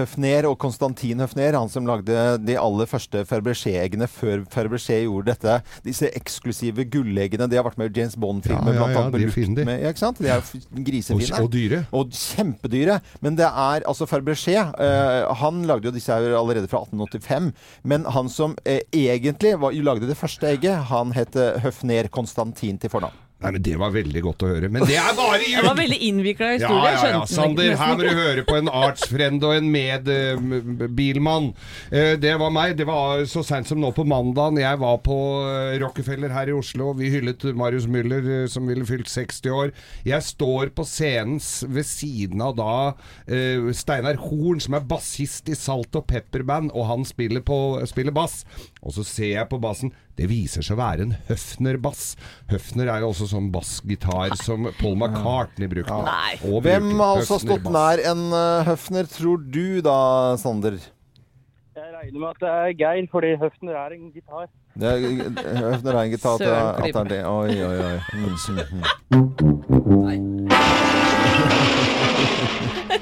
Høfner og Konstantin Høfner. Han som lagde de aller første Ferbergé-eggene før Ferbergé gjorde dette. Disse eksklusive gulleggene. De har vært med i James Bond-filmer. Ja, ja, blant ja, annet de er fine, de. Ja. De er grisefine. Og, og dyre. Og kjempedyre. Men det er altså Ferbergé. Uh, han lagde jo disse her allerede fra 1885. Men han som eh, egentlig var, lagde det første egget, han het eh, Høfner Konstantin til fornavn. Nei, men Det var veldig godt å høre. Men det er bare [laughs] Det var veldig innvikla historie. ja, ja. ja. Sander, her må du høre på en artsfrend og en medbilmann. det var meg. Det var så seint som nå på mandagen. Jeg var på eh, Rockefeller her i Oslo. Vi hyllet Marius Müller, eh, som ville fylt 60 år. Jeg står på scenen ved siden av da uh, Steinar Horn, som er bassist i Salt og Pepper-band, og han spiller, på, spiller bass. Og så ser jeg på bassen. Det viser seg å være en Høfner-bass. Høfner er jo også sånn bassgitar som Paul McCartney brukte. Ja. Og Hvem har altså stått nær en eh, Høfner, tror du da, Sander? Jeg regner med at det er Geir, fordi Høfner er en gitar. Det er, Høfner er en gitar Søren at det er det. Oi, oi, oi. Mm, mm,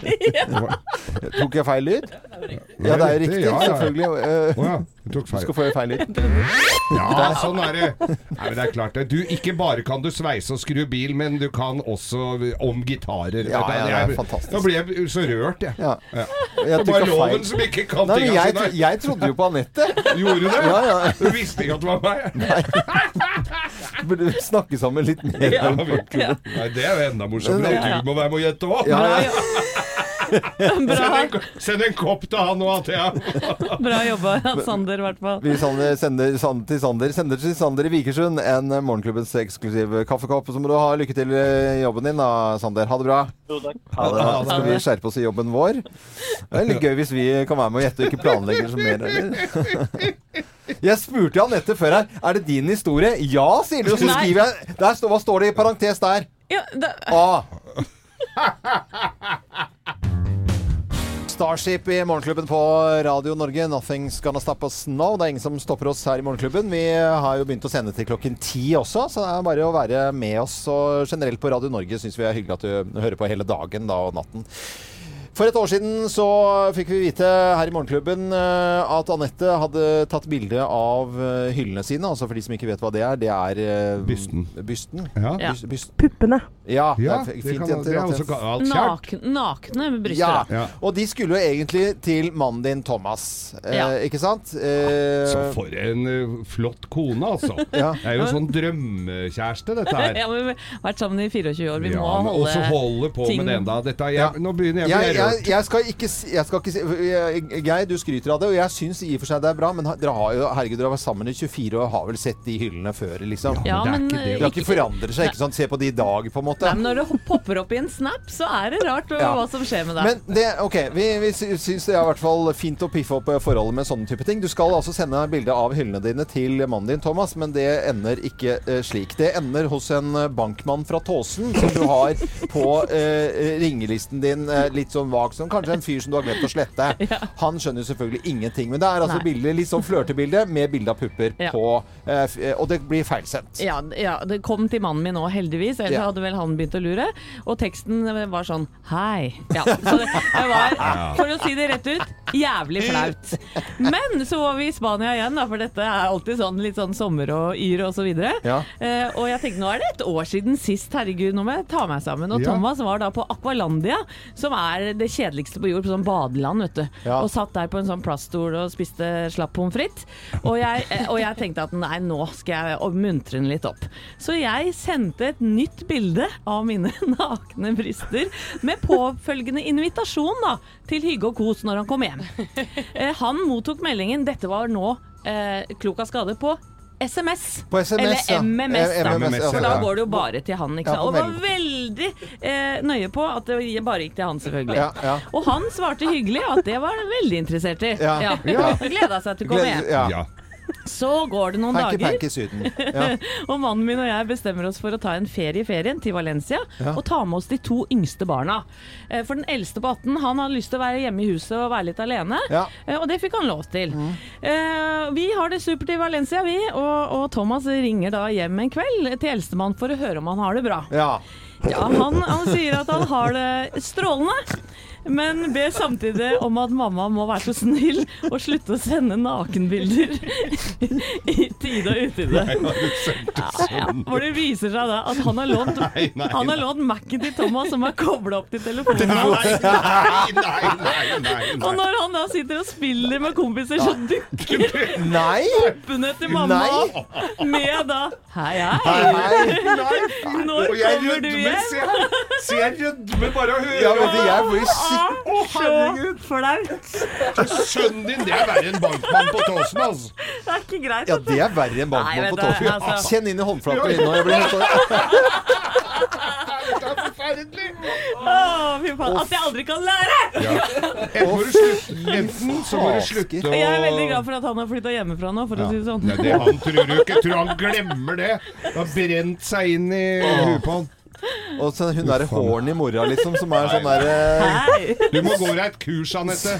[laughs] mm. Tok jeg feil lyd? Ja, det er riktig. Ja, ja. Selvfølgelig. Eh, Å ja, du tok feil. skal få feil lyd. Ja, sånn er det. Nei, men det er klart det. Du, ikke bare kan du sveise og skru bil, men du kan også om gitarer. Ja, ja, det er fantastisk. Da blir jeg så rørt, jeg. Ja. Ja. Jeg Det er feil. loven som ikke kan Nei, tinga sine. jeg trodde jo på Anette. Gjorde du det? Ja, ja. Du visste ikke at det var meg? Burde snakke sammen litt mer. Ja. Nei, det er jo enda morsommere du må være med å gjette òg. Ja, ja. [laughs] Send, en- send en kopp til han og Athea. [laughs] bra jobba, Sander, i hvert fall. Vi sender, sender sender, til Sander Sender til Sander i Vikersund en Morgenklubbens eksklusive kaffekopp. Så må du ha lykke til i jobben din da, Sander. Ha det bra. Jo, takk. Ha det. Skal vi skjerpe oss i jobben vår. Det er litt gøy hvis vi kan være med og gjette og ikke planlegger så mer. Eller? [laughs] Jeg spurte jo Anette før her Er det din historie. Ja, sier du. Og så skriver jeg der, Hva står det i parentes der? Ja, da, A. [laughs] Starship i Morgenklubben på Radio Norge. Nothing's gonna stop us now. Det er ingen som stopper oss her i Morgenklubben. Vi har jo begynt å sende til klokken ti også, så det er bare å være med oss. Og generelt på Radio Norge syns vi er hyggelig at du hører på hele dagen da, og natten. For et år siden så fikk vi vite her i Morgenklubben eh, at Anette hadde tatt bilde av eh, hyllene sine. Altså for de som ikke vet hva det er, det er eh, Bysten. bysten. Ja. Ja. Byst- byst- Puppene. Ja, Ja, det er det, fint, kan, det er også jeg- alt kjært. Nakne bryster. ja. Ja. Og de skulle jo egentlig til mannen din Thomas, eh, Ja. ikke sant? Eh, Så for en flott kone, altså. [laughs] Ja. Det er jo sånn drømmekjæreste, dette her. Ja, men vi har vært sammen i 24 år. Vi Ja, må holde holde på ting- med det enda. Dette, Ja. jeg, nå begynner jeg å bli jeg, jeg skal ikke si, jeg skal ikke si jeg- Geir, du skryter av det, og jeg syns i og for seg det er bra, men dere har jo herregud, dere har vært sammen i 24 år og har vel sett de hyllene før, liksom? Ja, Men det er ikke det. Det har ikke forandret seg, ikke sant? Se på de i dag, på en måte. Nei, men når det popper opp i en snap, så er det rart Ja. hva som skjer med deg. Men det, ok, vi, vi syns det er i hvert fall fint å piffe opp eh, forholdet med sånne type ting. Du skal altså sende bilde av hyllene dine til mannen din, Thomas, men det ender ikke eh, slik. Det ender hos en eh, bankmann fra Tåsen som du har på eh, ringelisten din, litt sånn vag som kanskje en fyr som du har glemt å slette. [laughs] Han skjønner selvfølgelig ingenting. Men det er altså Nei. bilde, litt sånn flørtebilde med bilde av pupper Ja. på eh, eh, Og det blir feilsendt. Ja, ja, det kom til mannen min nå, heldigvis. Ellers Ja. hadde vel han begynt å lure. Og teksten var sånn Hei. Ja, så det, var, for å si det rett ut, jævlig flaut. Men så var vi i Spania igjen, da, for dette er alltid sånn litt sånn sommer og yr og så videre. Ja. Eh, og jeg tenkte nå er det et år siden sist, herregud, nå må jeg ta meg sammen. Og Ja. Thomas var da på Aqualandia, som er det kjedeligste på jord, på sånn badeland, vet du. Ja. Og satt der på en sånn plaststol og spiste slapp pommes frites. Og, jeg- eh, og jeg tenkte at nei, nå skal jeg muntre den litt opp. Så jeg sendte et nytt bilde av mine [laughs] nakne bryster med påfølgende invitasjon da, til hygge og kos når han kom hjem. Eh, han mottok meldingen. Dette var nå eh, klok av skade på SMS. På SMS, ja. Eller MMS, Eh, da. MMS, For da går det jo bare til han. Ikke Ja, sant? Og var veldig eh, nøye på at det bare gikk til han, selvfølgelig. Ja, ja. Og han svarte hyggelig at det var han veldig interessert i. Ja. Ja. Ja. Gleda seg til å komme hjem. Så går det noen dager, Panky Syden. Ja. [laughs] og mannen min og jeg bestemmer oss for å ta en ferie i ferien til Valencia Ja. og ta med oss de to yngste barna. Eh, For den eldste på 18 han hadde lyst til å være hjemme i huset og være litt alene, Ja. eh, og det fikk han lov til. Mm. Vi har det supert i Valencia, vi, og, og Thomas ringer da hjem en kveld til eldstemann for å høre om han har det bra. ja. Ja, han, han sier at han har det strålende, men ber samtidig om at mamma må være så snill og slutte å sende nakenbilder i tide og utide. Ja, ja, for det viser seg da at han har lånt, Nei, nei, han har lånt Mac-en til Thomas som er kobla opp til telefonen hans. Nei, nei, nei, nei, Og når han da sitter og spiller med kompiser, så dukker puppene til mamma med da Hei, Hei, hei. hei. Når kommer du hjem? se, jeg rødmer bare å høre Ja, så flaut. Sønnen din, det er verre enn bankmann på Tåsen, altså. Det er ikke greit. Ja, det er verre enn bankmann på Tåsen. altså. Kjenn inn i håndflaten din nå. Jeg blir helt [laughs] forferdelig. Å, fy faen. At jeg aldri kan lære! Ja. [laughs] enten så må du slutte å Jeg er veldig glad for at han har flytta hjemmefra nå, for å si det sånn. Ja, det han tror du ikke. Tror han glemmer det. Det har brent seg inn i huet på han. Og så hun derre horny mora, liksom, som er sånn derre Du må gå deg et kurs, Anette.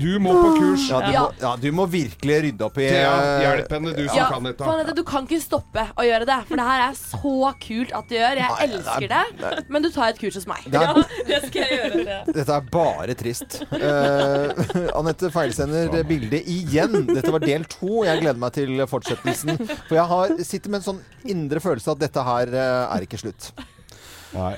Du må på kurs. ja, du må, ja, du må virkelig rydde opp i Thea, eh, hjelp henne, du som kan dette. Anette, du kan ikke stoppe å gjøre det, for det her er så kult at du gjør. Jeg elsker det, men du tar et kurs hos meg. det er, Det skal jeg gjøre. Det. Dette er bare trist. Uh, [laughs] Anette feilsender bildet igjen. Dette var del to. Jeg gleder meg til fortsettelsen. For jeg har, sitter med en sånn indre følelse at dette her uh, er ikke slutt. Nei.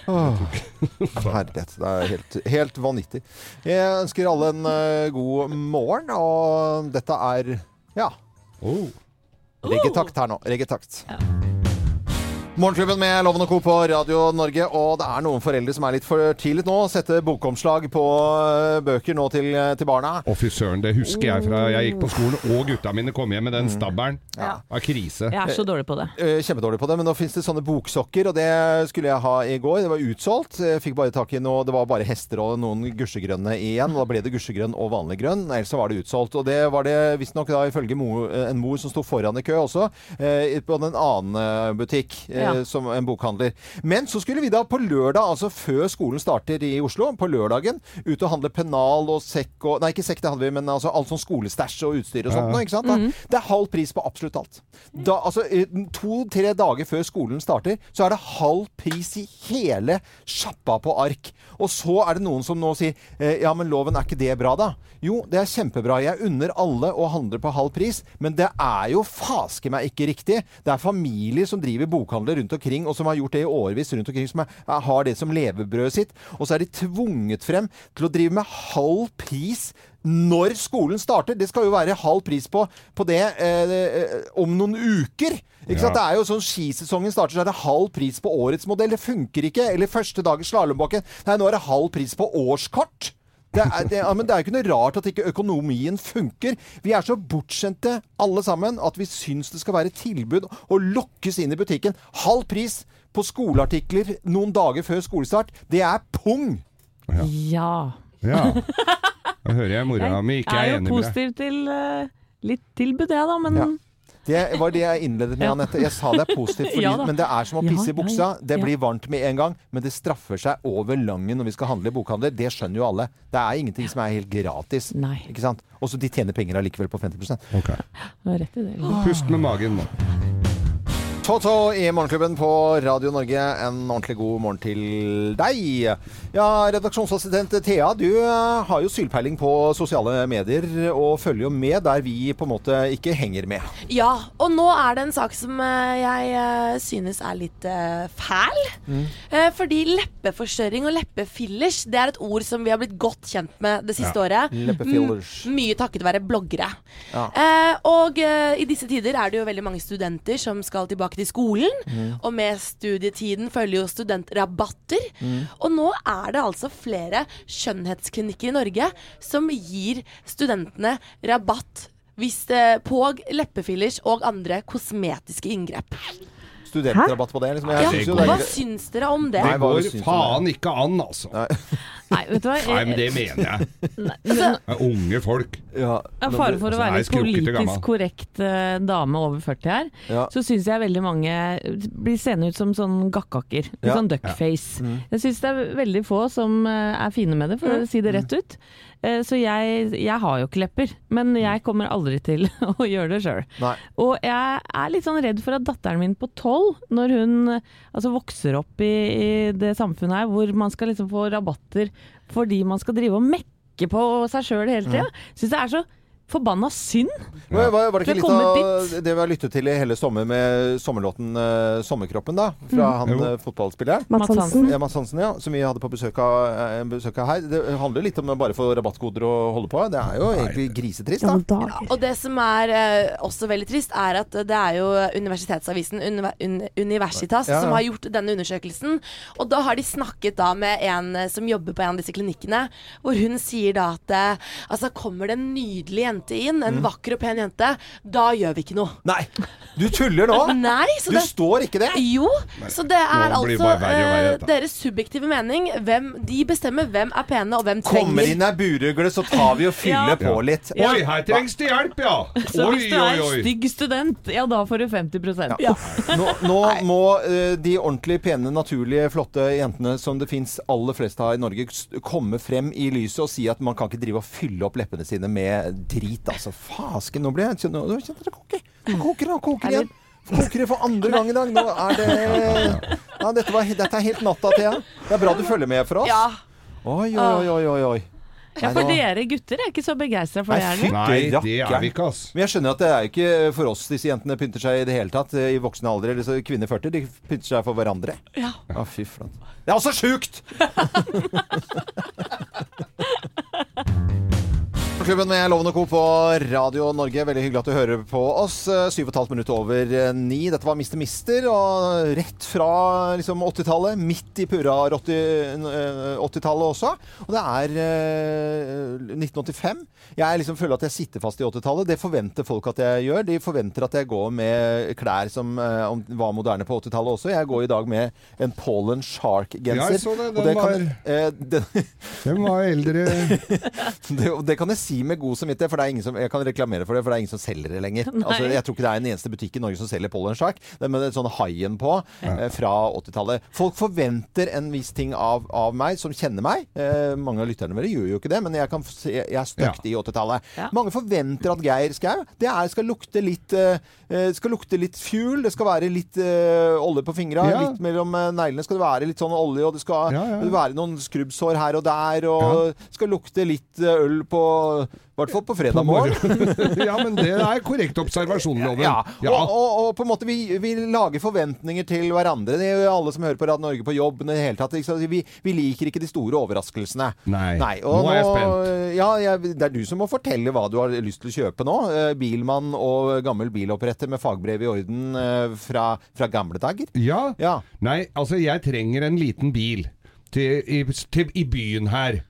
[laughs] Herlighet. Det er helt, helt vanvittig. Jeg ønsker alle en uh, god morgen, og dette er ja. Oh. Reggetakt her nå. Reggetakt. Morgenklubben med Loven og Co. på Radio Norge. Og det er noen foreldre som er litt for tidlig nå. Sette bokomslag på eh, bøker nå til, til barna. Å, fy søren. Det husker jeg fra jeg gikk på skolen, og gutta mine kom hjem med den stabberen. Ja. Av krise. Jeg er så dårlig på det. Eh, Kjempedårlig på det, men nå fins det sånne boksokker, og det skulle jeg ha i går. Det var utsolgt. Jeg fikk bare tak i noe, det var bare hester og noen gusjegrønne igjen. Og da ble det gusjegrønn og vanlig grønn, ellers så var det utsolgt. Og det var det visstnok ifølge mor, en mor som sto foran i kø også, eh, på en annen eh, butikk. Eh, Ja. som en bokhandler. Men så skulle vi da på lørdag, altså før skolen starter i Oslo, på lørdagen, ut og handle pennal og sekk og Nei, ikke sekk, det hadde vi, men altså alt sånn skolestæsj og utstyr og sånt. Ja. noe, Ikke sant? Da, Mhm. Det er halv pris på absolutt alt. Da, altså, eh, To-tre dager før skolen starter, så er det halv pris i hele sjappa på ark. Og så er det noen som nå sier eh, ja, men loven er ikke det bra, da? Jo, det er kjempebra. Jeg unner alle å handle på halv pris, men det er jo faske meg ikke riktig. Det er familier som driver bokhandler rundt omkring, og som har gjort det i årevis rundt omkring, som er, har det som levebrødet sitt. Og så er de tvunget frem til å drive med halv pris når skolen starter. Det skal jo være halv pris på, på det eh, eh, om noen uker. Ikke sant? Det er jo sånn Skisesongen starter, så er det halv pris på årets modell. Det funker ikke. Eller første dag i slalåmbakken. Nei, nå er det halv pris på årskort. Det er, det, ja, men det er jo ikke noe rart at ikke økonomien funker. Vi er så bortskjemte alle sammen at vi syns det skal være tilbud og lokkes inn i butikken. Halv pris på skoleartikler noen dager før skolestart. Det er pung! Ja. Ja. Da [laughs] hører jeg mora mi ikke jeg er er jo enig med deg. positiv til uh, litt tilbud, jeg da, men Ja. Det var det jeg innledet med. Anette. Jeg sa det er positivt, fordi, [laughs] Ja men det er som å pisse i buksa. Det blir varmt med en gang, men det straffer seg over langen når vi skal handle i bokhandler. Det skjønner jo alle. Det er ingenting som er helt gratis. Nei. Ikke sant? Også de tjener penger allikevel på 50 Ok. rett i det. Pust med magen nå. Toto i Morgenklubben på Radio Norge. En ordentlig god morgen til deg. Ja, redaksjonsassistent Thea, du eh, har jo sylpeiling på sosiale medier og følger jo med der vi på en måte ikke henger med. Ja, og nå er det en sak som eh, jeg eh, synes er litt fæl. Mm. fordi leppeforstørring og leppefillers det er et ord som vi har blitt godt kjent med det siste året. Leppefillers. M mye takket være bloggere. Ja. Og i disse tider er det jo veldig mange studenter som skal tilbake til skolen. Og med studietiden følger jo studentrabatter. Og nå er det altså flere skjønnhetsklinikker i Norge som gir studentene rabatt hvis, eh, på leppefillers og andre kosmetiske inngrep. Studentrabatt på det, liksom. Jeg Ja, synes jo går- det hva syns dere om det? Nei, Det går syns faen ikke an, altså. Nei, vet du hva? Nei, men det mener jeg. Nei, er unge folk. ja, er fare for å Altså, være litt politisk korrekt uh, dame over 40 her, Ja. så syns jeg veldig mange blir seende ut som sånn gakkaker. Ja. sånn duckface. Mm. Jeg syns det er veldig få som eh, er fine med det, for å si det rett ut. Eh, Så jeg, jeg har jo ikke lepper, men jeg kommer aldri til [laughs] å gjøre det sjøl. Og jeg er litt sånn redd for at datteren min på tolv, når hun altså vokser opp i, i det samfunnet her hvor man skal liksom få rabatter fordi man skal drive og mekke på seg sjøl hele tida, syns det er så forbanna synd. Var, var, var det ikke litt av det vi har lyttet til i hele sommer med sommerlåten uh, 'Sommerkroppen', da? Fra han Jo. eh, fotballspilleren? Mats Mats Hansen. Ja, Mads Hansen, ja. Som vi hadde på besøk av, eh, besøk av her. Det handler litt om å bare få rabattkoder å holde på. Det er jo egentlig grisetrist, Ja, da. Ja. Og det som er eh, også veldig trist, er at det er jo universitetsavisen Univer un Universitas Ja, ja. som har gjort denne undersøkelsen. Og da har de snakket da med en som jobber på en av disse klinikkene, hvor hun sier da at eh, altså kommer det en nydelig jente inn, en Mm. vakker og pen jente, da gjør vi ikke noe. Nei! Du tuller nå! [laughs] Nei, så Du det står ikke det! jo, så det er altså verre verre, eh, deres subjektive mening. Hvem, de bestemmer hvem er pene, og hvem trenger Kommer inn ei burugle, så tar vi og [laughs] fyller Ja. på litt. Oi, her trengs det hjelp, ja! Så Oi, hvis du er oi. stygg student, ja da får du 50% Ja. Nå, nå [laughs] må uh, de ordentlig pene, naturlige, flotte jentene som det fins aller flest av i Norge, komme frem i lyset og si at man kan ikke drive og fylle opp leppene sine med drit. Altså, fasken, nå blir jeg Nå kjente jeg det koker. Nå koker det, koker igjen. Koker det for andre gang i dag. Nå er det ja, dette, var, dette er helt natta, Thea. Det er bra du følger med for oss. Ja. Oi, oi, oi, oi, oi. Ja, for dere gutter er ikke så begeistra for det? Nei, det er rakkeren. vi ikke, ass. Men jeg skjønner at det er ikke for oss disse jentene pynter seg i det hele tatt eh, i voksen alder. Eller så kvinner 40, de pynter seg for hverandre. Ja. Ja, fy flate. Det er også sjukt! [laughs] Klubben med Loven og Co. på Radio Norge. Veldig hyggelig at du hører på oss. Eh, Syv og et halvt minutt over eh, ni. Dette var Mister Mister, og rett fra liksom 80-tallet. Midt i purra 80-tallet også. Og det er eh, 1985. Jeg liksom føler at jeg sitter fast i 80-tallet. Det forventer folk at jeg gjør. De forventer at jeg går med klær som eh, var moderne på 80-tallet også. Jeg går i dag med en Pollen Shark-genser. Ja, jeg så det. Den kan, var- eh, den, Den var eldre [laughs] det, det kan jeg si si med god samvittighet, for det er ingen som, jeg kan reklamere for det, for det er ingen som selger det lenger. [laughs] Altså, jeg tror ikke det er en eneste butikk i Norge som selger er med sånn haien på eh, fra 80-tallet. Folk forventer en viss ting av, av meg, som kjenner meg. Eh, mange av lytterne våre gjør jo ikke det, men jeg, kan jeg, jeg er støkt i 80-tallet. Ja. Mange forventer at Geir Skau det er, skal lukte litt eh, eh, skal lukte litt fuel, det skal være litt eh, olje på fingra. Litt mellom eh, neglene skal det være litt sånn olje, og det skal være noen skrubbsår her og der, og skal lukte litt øl på hvert fall på fredag morgen. [laughs] ja, men det er korrekt observasjon, Loven. Ja, Ja. Og, og, og på en måte vi, vi lager forventninger til hverandre. Det er jo alle som hører på Rad Norge på jobb. i det hele tatt. Vi, vi liker ikke de store overraskelsene. Nei. og Nå er jeg spent. Ja, jeg, det er du som må fortelle hva du har lyst til å kjøpe nå. Eh, Bilmann og gammel biloppretter med fagbrev i orden eh, fra, fra gamle dager. Ja. Ja. Nei, altså jeg trenger en liten bil til, i, til, i byen her.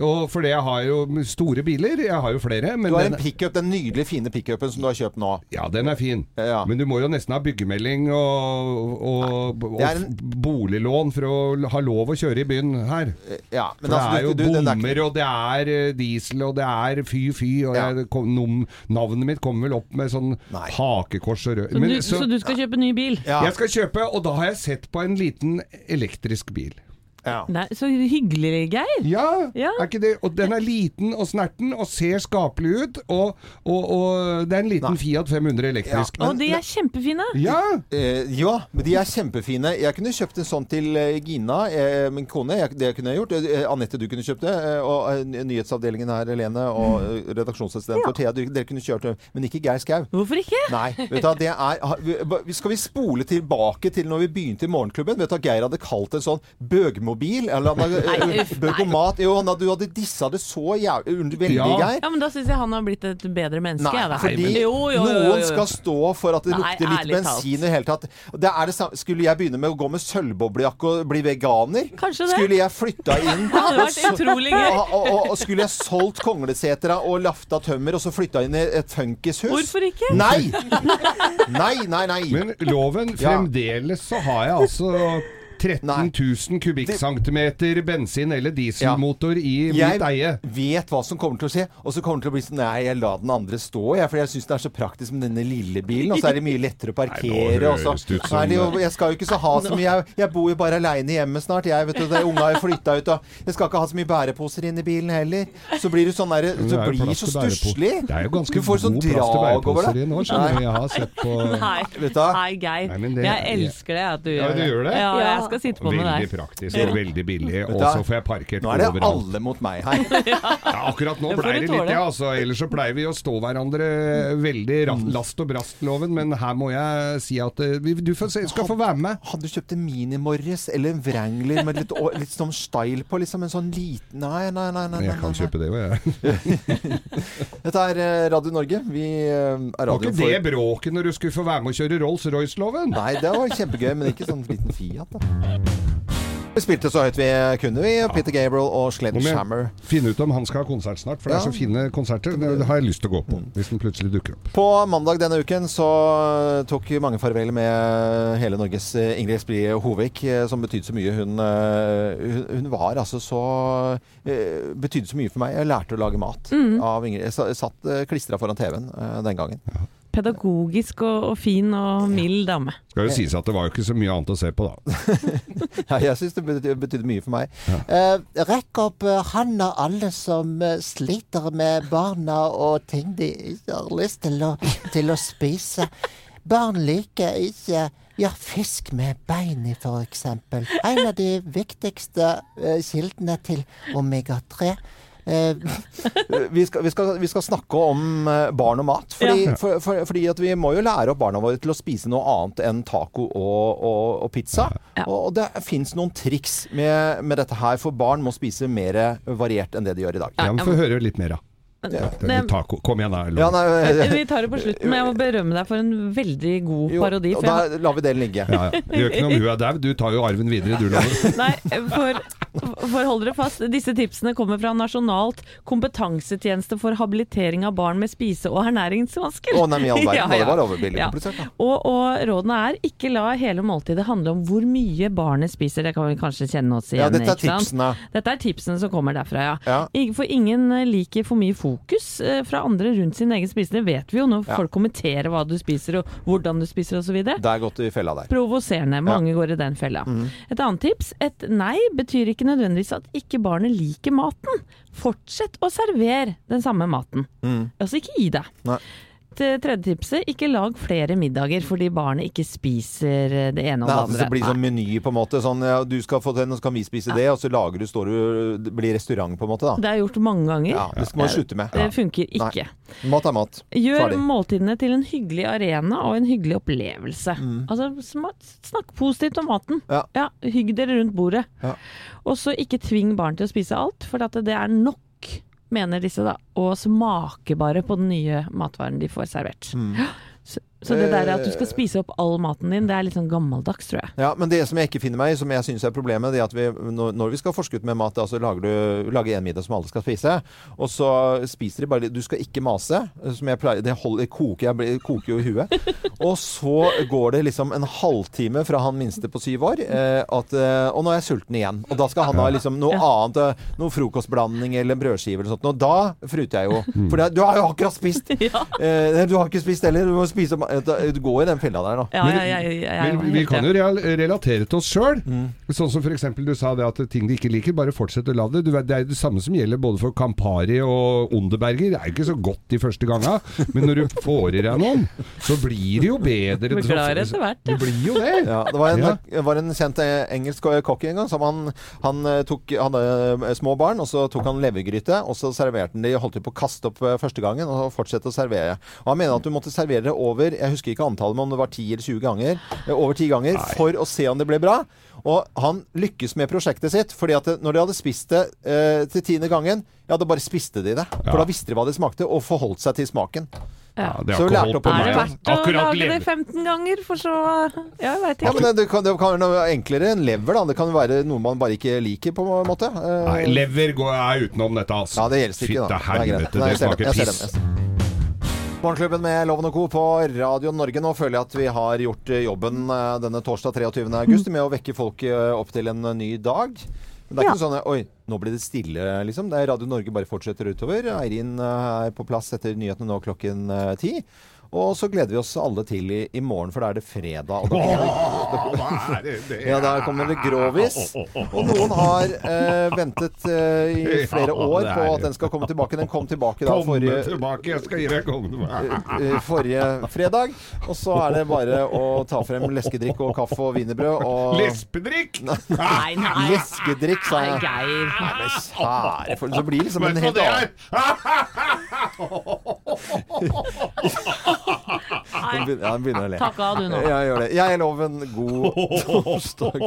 Og fordi jeg har jo store biler, jeg har jo flere. Men Du har en pickup, den nydelige, fine pickupen som du har kjøpt nå. ja, den er fin. Ja. Men du må jo nesten ha byggemelding og, og, og en- boliglån for å ha lov å kjøre i byen her. Ja, For men det altså, er jo du- du- den er ikke- og det er eh, diesel, og det er fy-fy, og Ja. jeg, kom, nom, navnet mitt kommer vel opp med sånn Nei. hakekors og rød. Så, Men du, så, du skal kjøpe ny bil? Ja. Jeg skal kjøpe, og da har jeg sett på en liten elektrisk bil. Ja. Nei, så hyggelig, Geir. Ja, Ja. er ikke det? Og den er liten og snerten og ser skapelig ut. Og, og, og det er en liten Nei. Fiat 500 elektrisk. Og de er kjempefine. Ja! Eh, ja, men de er kjempefine. Jeg kunne kjøpt en sånn til eh, Gina, eh, min kone. Jeg, det kunne jeg gjort. Eh, Anette, du kunne kjøpt det. Eh, og eh, nyhetsavdelingen her, Helene, og eh, redaksjonsassistent Thea, dere kunne kjørt det. Men ikke Geir Skau. Hvorfor ikke? Nei. vet du, det er, Skal vi spole tilbake til når vi begynte i Morgenklubben? Vet du Geir hadde kalt en sånn bøgmobil? Eller han bør gå bøgomat? Jo, han du hadde dissa det så jævlig veldig, Ja. Geir. Ja, men Da syns jeg han har blitt et bedre menneske. Nei, jeg, da. fordi Jo, jo, jo, jo, noen skal stå for at det Nei, lukter litt bensin i det hele tatt. Det er det samme. Skulle jeg begynne med å gå med sølvboblejakke og bli veganer? Kanskje det. Skulle jeg flytta [laughs] inn Det hadde vært utrolig gøy. Og, og, og skulle jeg solgt Konglesetra og lafta tømmer og så flytta inn i et funkishus? Hvorfor ikke? Nei! [laughs] Nei, nei, nei. Men loven, fremdeles så har jeg altså 13 000 kubikkcentimeter bensin- eller dieselmotor i mitt jeg eie. vet hva som kommer til å skje, og så kommer det til å bli sånn Nei, jeg la den andre stå, jeg, for jeg syns det er så praktisk med denne lille bilen, og så er det mye lettere å parkere. [laughs] Nei, nå og så- høres det ut som- det jo- jeg skal jo ikke så ha så [laughs] mye Jeg, jeg bor jo bare aleine hjemme snart. Jeg vet du, det, Unga har jo flytta ut, og jeg skal ikke ha så mye bæreposer inn i bilen heller. Så blir du sånn der, Det så er jo blir plass så til stusslig. Det er jo ganske Du får sånn god plass til drag over bæreposer det. i nå, skjønner du. Jeg har sett på [laughs] Nei, Vet du hva? Nei Geir. Nei, men det- jeg elsker det at du Ja, gjør du gjør det? Ja, Ja. Jeg skal sitte på med Veldig deg. praktisk og veldig billig, og så får jeg parkert Nå er det overalt. alle mot meg her. [laughs] Ja, akkurat nå Det får ble du det litt tåle. ja. altså. Ellers så pleier vi å stå hverandre veldig ra- last og brast-loven, men her må jeg si at eh, vi- du får se, skal få være med. Hadde du kjøpt en Mini-Morris eller en Wrangler med litt, litt sånn style på? Liksom en sånn liten Nei, nei, nei. nei, nei, Jeg kan nei. kjøpe det, òg, jeg. [laughs] Dette er eh, Radio Norge. Vi eh, er Var radio ikke det bråket når du skulle få være med å kjøre Rolls-Royce-loven? Nei, det var kjempegøy, men ikke sånn liten Fiat. da. Vi spilte så høyt vi kunne, vi. Peter Gabriel og Sledgehammer. finne ut om han skal ha konsert snart, for det er Ja. så fine konserter. Det har jeg lyst til å gå på, hvis den plutselig dukker opp. På mandag denne uken så tok mange farvel med hele Norges eh, Ingrid Esprit Hovig, eh, som betydde så mye. Hun, eh, hun, hun var altså så Betydde så mye for meg. Jeg lærte å lage mat av Ingrid. Jeg satt klistra foran TV-en den gangen. Pedagogisk og, og fin og mild dame. Skal jo sies at det var jo ikke så mye annet å se på, da. [laughs] Ja, jeg syns det betydde, betydde mye for meg. Eh, rekk opp eh, handa alle som eh, sliter med barna og ting de ikke har lyst til å, til å spise. Barn liker ikke ja, fisk med bein i, eksempel. En av de viktigste eh, kildene til omega-3. Eh, vi, skal, vi, skal, vi skal snakke om eh, barn og mat. Fordi, Ja. for, for, fordi at vi må jo lære opp barna våre til å spise noe annet enn taco og, og, og pizza. Ja. Og det fins noen triks med, med dette her, for barn må spise mer variert enn det de gjør i dag. Ja, Vi Få høre litt mer, da. Ja. Det- ta, Kom igjen, da. Ja, nei, Vi tar det på slutten, men jeg må berømme deg for en veldig god jo, parodi. jeg, da lar vi den ligge. Ja, ja. Det gjør ikke noe om hun er daud, du tar jo arven videre, du, Loven. [laughs] nei, for For hold dere fast, disse tipsene kommer fra Nasjonalt kompetansetjeneste for habilitering av barn med spise- og ernæringsvansker. Å, nei, men all verden, [laughs] Ja, det var overbillig Ja. komplisert, da. Og, og rådene er ikke la hele måltidet handle om hvor mye barnet spiser. Det kan vi kanskje kjenne oss igjen Ja, dette er tipsene. Dette er tipsene som kommer derfra, ja. Ja. For ingen eh, liker for mye fokus eh, fra andre rundt sin egen spisning. Det vet vi jo når Ja. folk kommenterer hva du spiser og hvordan du spiser osv. Det er godt i fella der. Provoserende. Mange går i den fella. Mm. Et annet tips. Et nei betyr ikke nødvendigvis at ikke barnet liker maten. Fortsett å servere den samme maten. Mm. Altså ikke gi deg. Det tredje tipset, ikke lag flere middager fordi barnet ikke spiser eh, det ene og det andre. det blir sånn meny, på en måte. Sånn, ja, du skal få den, og så kan vi spise det, og så lager du, står du Det blir restaurant, på en måte, da. Det er gjort mange ganger. Ja, det skal man slutte med. Det funker ikke. Nei. Mat er mat. Gjør måltidene til en hyggelig arena og en hyggelig opplevelse. Mm. Altså, Snakk positivt om maten. Ja. hygg dere rundt bordet. Ja. Og så ikke tving barn til å spise alt, for at det er nok, mener disse, da, å smake bare på den nye matvaren de får servert. Mm. Så, det der at du skal spise opp all maten din, det er litt sånn gammeldags, tror jeg. Ja, men det som jeg ikke finner meg i, som jeg syns er problemet, det er at vi, når, vi skal forske ut med mat, altså så lager du lager en middag som alle skal spise, og så spiser de bare litt Du skal ikke mase, som jeg pleier Det holder, koker, jeg blir, koker jo i huet. [laughs] Og så går det liksom en halvtime fra han minste på syv år, eh, at, eh, og nå er jeg sulten igjen. Og da skal han ha liksom noe annet, eh, noe frokostblanding eller en brødskive eller sånt. Og da fruter jeg jo. For det, du har jo akkurat spist! [laughs] ja. du har ikke spist heller. Du må spise opp- Du går i den fella der, da. Ja, ja, ja, Men vi kan jo real relatere til oss sjøl. Mm. Sånn som f.eks. du sa det at ting du ikke liker, bare fortsett å la det. Du Det er det samme som gjelder både for Campari og Onderberger. Det er jo ikke så godt de første ganga, men når du får i deg noen, så blir det jo bedre. Blir klar etter hvert, ja. Det blir jo det. Ja, det var en, Ja. var en kjent eh, engelsk kokk en gang som han, han eh, tok Han hadde eh, små barn, og så tok han levergryte, og så serverte han de holdt de på å kaste opp eh, første gangen, og fortsette å servere. Og Han mener at du måtte servere det over Jeg husker ikke antallet, men om det var 10 eller 20 ganger. eh, Over 10 ganger, for å se om det ble bra. Og han lykkes med prosjektet sitt, fordi at når de hadde spist det eh, til tiende gangen, ja, da bare spiste de det. For Ja. da visste de hva det smakte, og forholdt seg til smaken. Ja. det Så har ikke lærte holdt på på Er det meg. verdt å Akkurat lage det 15 ganger, for så Ja, jeg veit Ja, men det, det, kan, det kan være noe enklere enn lever, da. Det kan være noe man bare ikke liker, på en måte. Eh, Nei, lever går jeg utenom dette, altså. Ja, det gjelder ikke, da. Fytte Det er greit. helvete, det jeg ser smaker jeg ser piss. Morgenklubben med Loven og Co. på Radio Norge. Nå føler jeg at vi har gjort eh, jobben eh, denne torsdag 23. august med å vekke folk eh, opp til en ny dag. Men det er ikke noe sånn Oi, nå blir det stille, liksom. Det er Radio Norge bare fortsetter utover. Eirin er på plass etter nyhetene nå klokken ti. Og så gleder vi oss alle til i, i morgen, for da er det fredag. Og da kommer det, ja, da kommer det grovis. Og noen har eh, ventet eh, i flere år på at den skal komme tilbake. Den kom tilbake da forrige, tilbake, jeg skal gi deg eh, forrige fredag. Og så er det bare å ta frem leskedrikk og kaffe og wienerbrød og Lespedrikk? [laughs] Nei, nei. Leskedrikk, sa Nei, jeg. Geir. Nei, men kjære for Så blir det liksom en helt annen [laughs] Nei. Begynner- Ja, begynner å le. Takk av du nå. Jeg gjør det. Jeg loven god [laughs] torsdag.